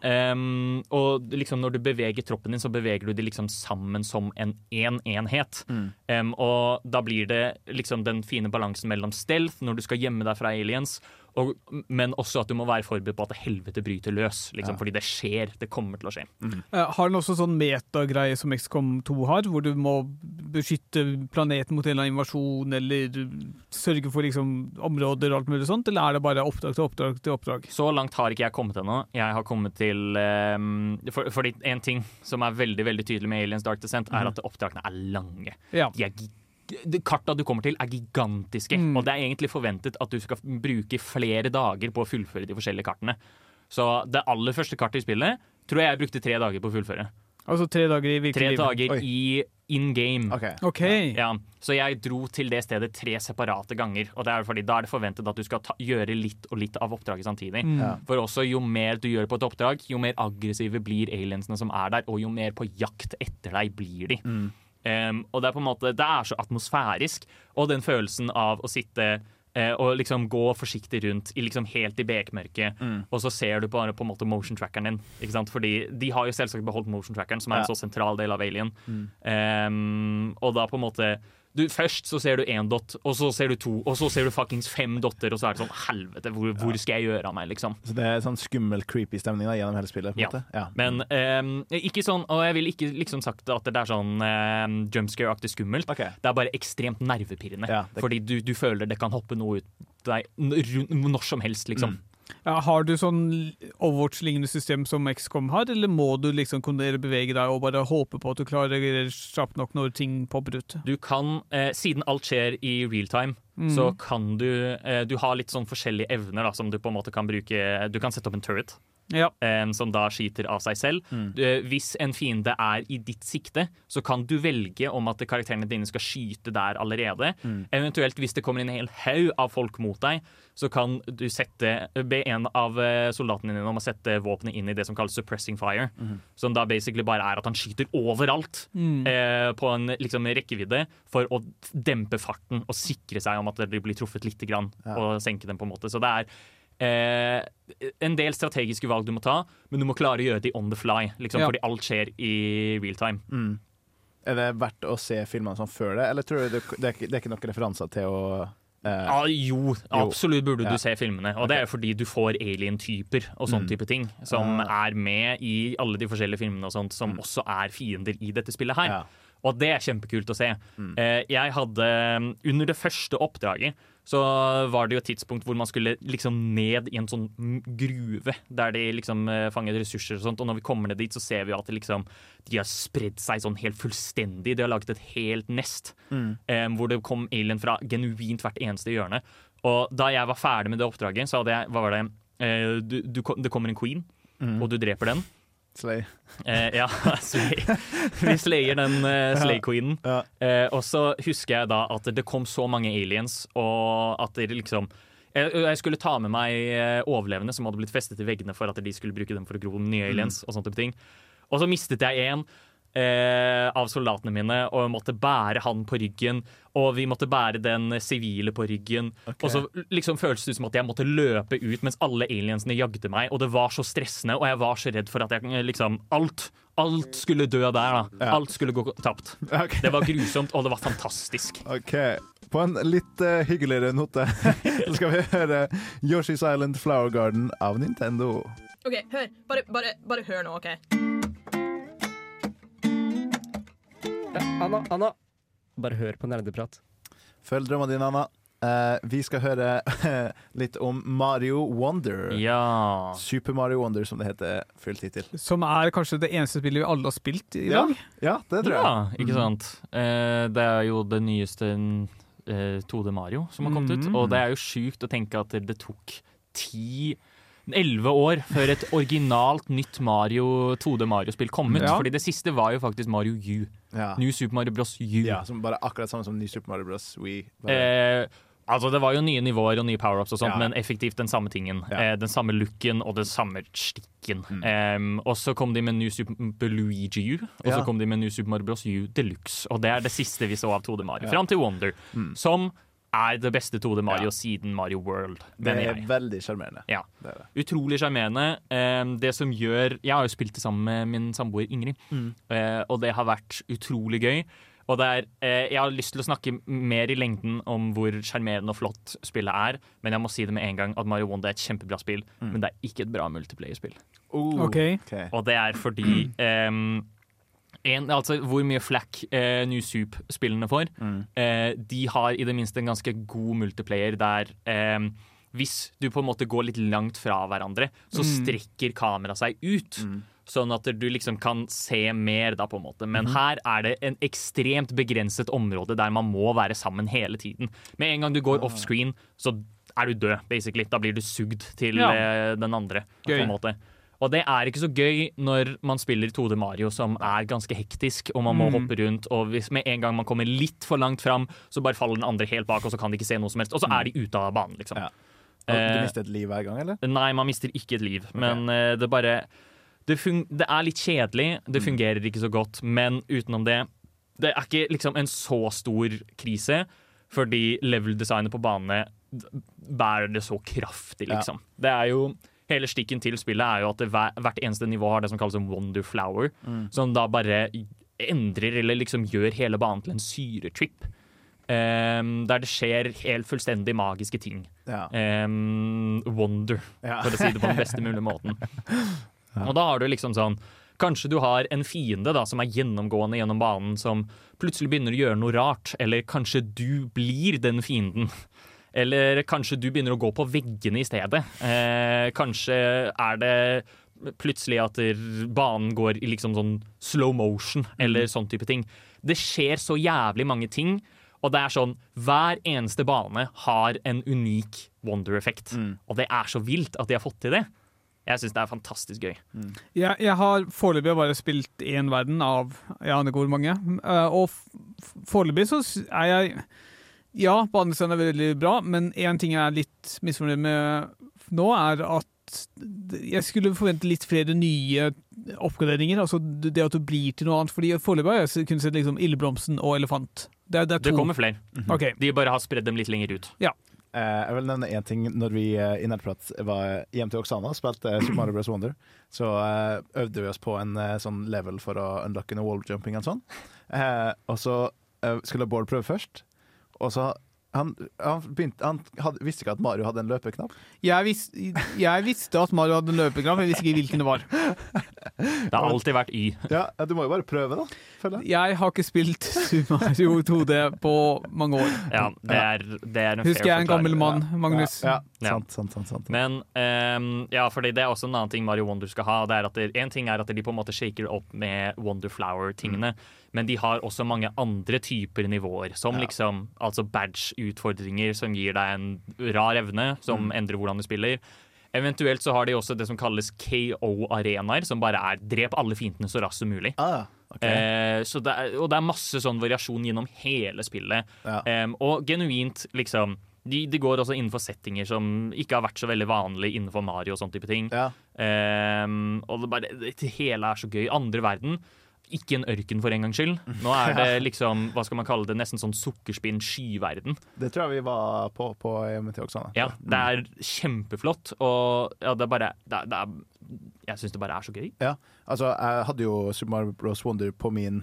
Um, og liksom når du beveger troppen din, så beveger du de liksom sammen som en én enhet. Um, og da blir det liksom den fine balansen mellom stealth når du skal gjemme deg fra aliens, og, men også at du må være forberedt på at helvete bryter løs. Liksom, Ja. Fordi det skjer. Det kommer til å skje. Eh, Har den også sånn metagreie som XCOM 2 har, hvor du må beskytte planeten mot en eller annen invasjon, eller sørge for liksom områder og alt mulig sånt, eller er det bare oppdrag til oppdrag til oppdrag? Så langt har ikke jeg kommet ennå. Jeg har kommet til um, for, Fordi en ting som er veldig veldig tydelig med Aliens Dark Descent, er at oppdragene er lange. Ja. De er Karta du kommer til, er gigantiske, Mm. og det er egentlig forventet at du skal bruke flere dager på å fullføre de forskjellige kartene. Så det aller første kartet i spillet tror jeg jeg brukte tre dager på å fullføre. Altså tre dager i Tre virkelig Tre dager Oi. i in game. Okay. okay. Ja, så jeg dro til det stedet tre separate ganger. Og det er fordi Da er det forventet at du skal ta, gjøre litt og litt av oppdraget samtidig. Mm. Ja. For også jo mer du gjør på et oppdrag, jo mer aggressive blir aliensene som er der, og jo mer på jakt etter deg blir de. Um, og det er på en måte, det er så atmosfærisk, og den følelsen av å sitte og liksom gå forsiktig rundt i liksom helt i bekmørket, og så ser du bare på en måte motion trackeren din. Ikke sant? Fordi de har jo selvsagt beholdt motion trackeren, som er en Ja. så sentral del av Alien. Um, og da på en måte du, Først så ser du én dott, og så ser du to, og så ser du fuckings fem dotter, og så er det sånn Helvete, hvor, hvor skal jeg gjøre av meg, liksom? Så det er sånn skummel, creepy stemning da, gjennom hele spillet? på Ja. ja. Men ehm, ikke sånn, og jeg vil ikke liksom sagt at det er sånn um, jumpscare-aktig skummelt. Okay. Det er bare ekstremt nervepirrende. Ja, det- Fordi du, du føler det kan hoppe noe ut deg når som helst, liksom. Ja, har du sånn Overwatch-lignende system som XCOM har, eller må du liksom kunne bevege deg og bare håpe på at du klarer det kjapt nok når ting popper ut? Du kan, eh, siden alt skjer i real time, så kan du eh, Du har litt sånn forskjellige evner da, som du på en måte kan bruke. Du kan sette opp en turret. Ja. um, som da skyter av seg selv. Eh, Hvis en fiende er i ditt sikte, så kan du velge om at karakterene dine skal skyte der allerede. Eventuelt hvis det kommer en hel haug av folk mot deg, så kan du sette, be en av eh, soldatene dine om å sette våpenet inn i det som kalles suppressing fire. Som da basically bare er at han skyter overalt uh, på en liksom, rekkevidde for å dempe farten og sikre seg om at det blir truffet lite grann, og senke dem på en måte. Så det er eh, en del strategiske valg du må ta, men du må klare å gjøre det on the fly, liksom, Ja. fordi alt skjer i real time. Er det verdt å se filmene sånn før det, eller tror du det, det, er, ikke, det er ikke noen referanser til å eh, ah, jo, absolutt burde Ja. du se filmene. Og det er fordi du får alien-typer og sånn type ting som Ah. er med i alle de forskjellige filmene og sånt, som også er fiender i dette spillet her. Ja. Og det er kjempekult å se. Mm. jeg hadde Under det første oppdraget så var det jo et tidspunkt hvor man skulle liksom ned i en sånn mm, gruve der de liksom eh, fanget ressurser og sånt. Og når vi kommer ned dit, så ser vi jo at liksom, de har spredd seg sånn helt fullstendig. De har laget et helt nest eh, hvor det kom alien fra genuint hvert eneste hjørne. Og da jeg var ferdig med det oppdraget, så hadde jeg Hva var det? Uh, du, du, det kommer en queen, og du dreper den. Slay? Eh, ja, Slay. vi slayer den uh, Slay-queenen. Ja. Eh, og så husker jeg da at det kom så mange aliens, og at det liksom jeg, jeg skulle ta med meg eh, overlevende som hadde blitt festet i veggene for at de skulle bruke dem for å gro nye aliens. og sånne type ting. Og så mistet jeg en eh, av soldatene mine og måtte bære han på ryggen. Og vi måtte bære den sivile på ryggen. Og så liksom føltes det ut som at jeg måtte løpe ut mens alle aliensene jagde meg. Og det var så stressende, og jeg var så redd for at jeg liksom Alt, alt skulle dø der. da Alt skulle gå tapt. Okay. Det var grusomt, og det var fantastisk. OK. På en litt uh, hyggeligere note så skal vi høre Yoshi's Island Flower Garden av Nintendo. OK, hør. Bare, bare, bare hør nå, OK? Anna, Anna. Bare hør på nerdeprat. Følg drømmene dine, Anna. Eh, vi skal høre litt om Mario Wonder. Ja. Super Mario Wonder, som det heter full tittel. Som er kanskje det eneste spillet vi alle har spilt i dag. ja, det tror jeg. Ja, ikke sant. Eh, det er jo det nyeste eh, 2D Mario som har kommet ut. Mhm. Og det er jo sjukt å tenke at det tok ti Elleve år før et originalt nytt Mario 2D Mario-spill kom ut. Ja. Fordi det siste var jo faktisk Mario U. Ja. New Super Mario Bros. U. ja, som bare akkurat samme som New Super Mario Bros. Wii. Eh, altså Det var jo nye nivåer og nye power-ups, og sånt, Ja. men effektivt den samme tingen. Mm. Eh, den samme looken og den samme stikken. Em, og så kom de med New Super Luigi U, og så kom de med New Super Mario Bros. U Deluxe. Og det er det siste vi så av 2D Mario. Mm. Fram til Wonder, som er det beste 2D Mario Ja. siden Mario World. det er jeg. veldig sjarmerende. Ja. Det det. Utrolig sjarmerende. Det som gjør Jeg har jo spilt det sammen med min samboer Ingrid, Mm. eh, og det har vært utrolig gøy. Og det er, eh, jeg har lyst til å snakke mer i lengden om hvor sjarmerende og flott spillet er, men jeg må si det med en gang at Mario Wonder er et kjempebra spill, men det er ikke et bra multiplayer-spill. Oh, Ok. okay. Og det er fordi em, en, altså Hvor mye flack eh, New Soup-spillene får. Eh, de har i det minste en ganske god multiplayer der eh, hvis du på en måte går litt langt fra hverandre, så strekker kameraet seg ut. Sånn at du liksom kan se mer, da, på en måte. Men her er det en ekstremt begrenset område der man må være sammen hele tiden. Med en gang du går offscreen, så er du død, basically. Da blir du sugd til Ja. eh, den andre. På en måte. Og det er ikke så gøy når man spiller 2D Mario, som er ganske hektisk, og man må Mm. hoppe rundt, og hvis med en gang man kommer litt for langt fram, så bare faller den andre helt bak, og så kan de ikke se noe som helst. Og så er de ute av banen, liksom. Ja. Du Eh, mister et liv hver gang, eller? Nei, man mister ikke et liv, men eh, det bare det, det er litt kjedelig, det Mm. fungerer ikke så godt, men utenom det Det er ikke liksom en så stor krise, fordi level-designet på banene bærer det så kraftig, Ja. liksom. Det er jo Hele stikken til spillet er jo at hver, hvert eneste nivå har det som kalles en wonder flower, Mm. som da bare endrer eller liksom gjør hele banen til en syretrip. Um, der det skjer helt fullstendig magiske ting. Ja. Um, wonder, Ja. for å si det på den beste mulige måten. Og da har du liksom sånn Kanskje du har en fiende da, som er gjennomgående gjennom banen, som plutselig begynner å gjøre noe rart, eller kanskje du blir den fienden. Eller kanskje du begynner å gå på veggene i stedet. Eh, kanskje er det plutselig at banen går i liksom sånn slow motion, eller sånn type ting. Det skjer så jævlig mange ting, og det er sånn Hver eneste bane har en unik wonder-effekt. Og det er så vilt at de har fått til det. Jeg syns det er fantastisk gøy. Jeg, jeg har foreløpig bare spilt én verden av jeg aner ikke hvor mange. Eh, og foreløpig så er jeg Ja, banedesign er veldig bra, men én ting jeg er litt misfornøyd med nå, er at jeg skulle forvente litt flere nye oppgraderinger. Altså det at du blir til noe annet. Fordi Foreløpig har jeg kun sett liksom Ildblomsten og Elefant. Det, er- det er to. Det kommer flere. Ok. De bare har spredd dem litt lenger ut. Ja. Uh, jeg vil nevne én ting. Når vi uh, i Nerdprat var hjem til Oksana og spilte Super Mario Bros. Wonder, så øvde vi oss på en sånn level for å unlocke noe walljumping og sånn. Eh, og så skulle Bård prøve først, og så han, han, begynte, han hadde, visste ikke at Mario hadde en løpeknapp. Jeg, vis, jeg visste at Mario hadde en løpeknapp, jeg visste ikke hvilken det var. Det har alltid vært Y. Ja, Du må jo bare prøve, da. føler jeg. Jeg har ikke spilt Sumario 2D på mange år. Ja, det er, det er en Husker jeg en gammel mann, Magnus. Ja, Ja. sant, sant, sant, sant. Men um, ja, fordi det er også en annen ting Mario Wonder skal ha. Det er at det, en ting er at de på en måte shaker opp med Wonder Flower-tingene, men de har også mange andre typer nivåer. Som Ja. liksom altså badge-utfordringer som gir deg en rar evne, som endrer hvordan du spiller. Eventuelt så har de også det som kalles KO-arenaer, som bare er drep alle fiendene så raskt som mulig. Ah, okay. Eh, så det er, og det er masse sånn variasjon gjennom hele spillet. Ja. Eh, og genuint, liksom de, de går også innenfor settinger som ikke har vært så veldig vanlig innenfor Mario og sånn type ting. Ja. Em, og det, bare, det hele er så gøy. Andre verden, ikke en ørken for en gangs skyld. Nå er det liksom, hva skal man kalle det, nesten sånn sukkerspinn skyverden. Det tror jeg vi var på på M&T også Oksana. Ja, det er kjempeflott, og ja, det er bare det er, det er, Jeg syns det bare er så gøy. Ja, altså jeg hadde jo Super Mario Bros. Wonder på min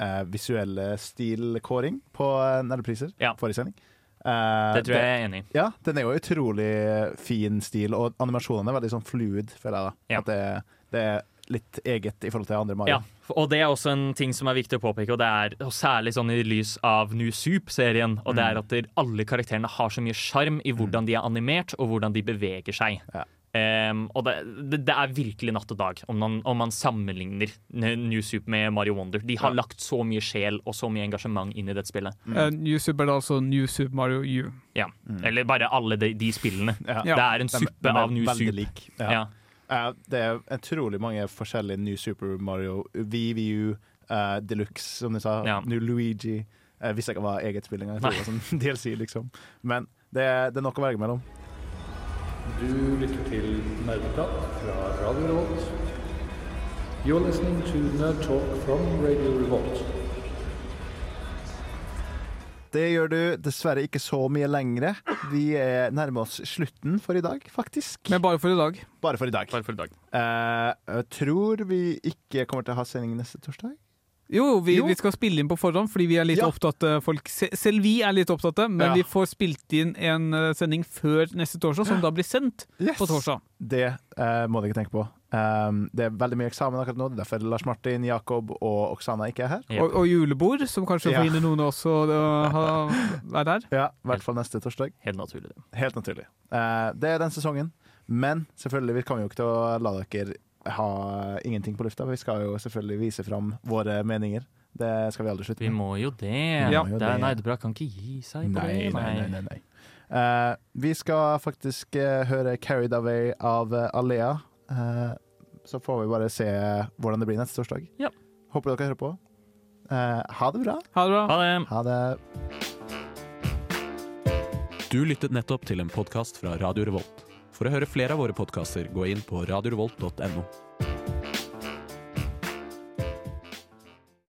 eh, visuelle stilkåring på eh, Nerdepriser Ja. forrige sending. Eh, Det tror jeg jeg er enig i. Ja, den er jo utrolig fin stil, og animasjonene er veldig sånn fluid, føler jeg da. Ja. At det, det er litt eget i forhold til andre Mario. Ja, og det er også en ting som er viktig å påpeke, og det er og særlig sånn i lys av New Soup-serien, og det er at der alle karakterene har så mye sjarm i hvordan de er animert, og hvordan de beveger seg. Ja. Um, og det, det, det er virkelig natt og dag om man, om man sammenligner New Soup med Mario Wonder. De har lagt så mye sjel og så mye engasjement inn i dette spillet. Eh, New Soup er altså New Soup Mario U. Ja. Eller bare alle de, de spillene. Ja. Det er en suppe de er av New Soup. lik. Ja. Eh, det er utrolig mange forskjellige New Super Mario, VVU, uh, Deluxe, som du sa, Ja. New Luigi. Jeg visste ikke hva eget spill engang. Jeg sånn DLC, liksom. Men det, er- det er nok å velge mellom. Du lytter til Nerdeprat fra Radio Revolt. You're listening to Nerd Talk from Radio Revolt. Det gjør du dessverre ikke så mye lengre. Vi er nærmer oss slutten for i dag, faktisk. Men bare for i dag. Bare for i dag. Bare for i dag. Uh, tror vi ikke kommer til å ha sending neste torsdag. Jo, vi, Jo. vi skal spille inn på forhånd, fordi vi er litt Ja. opptatt folk, Selv vi er litt opptatt, men Ja. vi får spilt inn en eh, sending før neste torsdag, som da blir sendt Yes. på torsdag. Det uh, må dere ikke tenke på. Um, det er veldig mye eksamen akkurat nå. Det er derfor Lars Martin, Jakob og Oksana ikke er her. Yep. Og, og julebord, som kanskje Ja. forhindrer noen oss å være der. Ja, I hvert fall neste torsdag. Helt naturlig. Helt naturlig. Uh, det er den sesongen. Men selvfølgelig, vi kommer jo ikke til å la dere ha ingenting på lufta. Vi skal jo selvfølgelig vise fram våre meninger. Det skal vi aldri slutte med. Vi må jo det. Ja. Det er bra kan ikke gi seg på Nei, det. nei, nei. nei, nei. Uh, vi skal faktisk uh, høre 'Carried Away' av uh, Alea. Eh, så får vi bare se hvordan det blir neste torsdag. Ja. Håper dere hører på. Eh, ha det bra. Ha det bra. Ha det. Ha det. Du lyttet nettopp til en podkast fra Radio Revolt. For å høre flere av våre podkaster, gå inn på radiorevolt.no.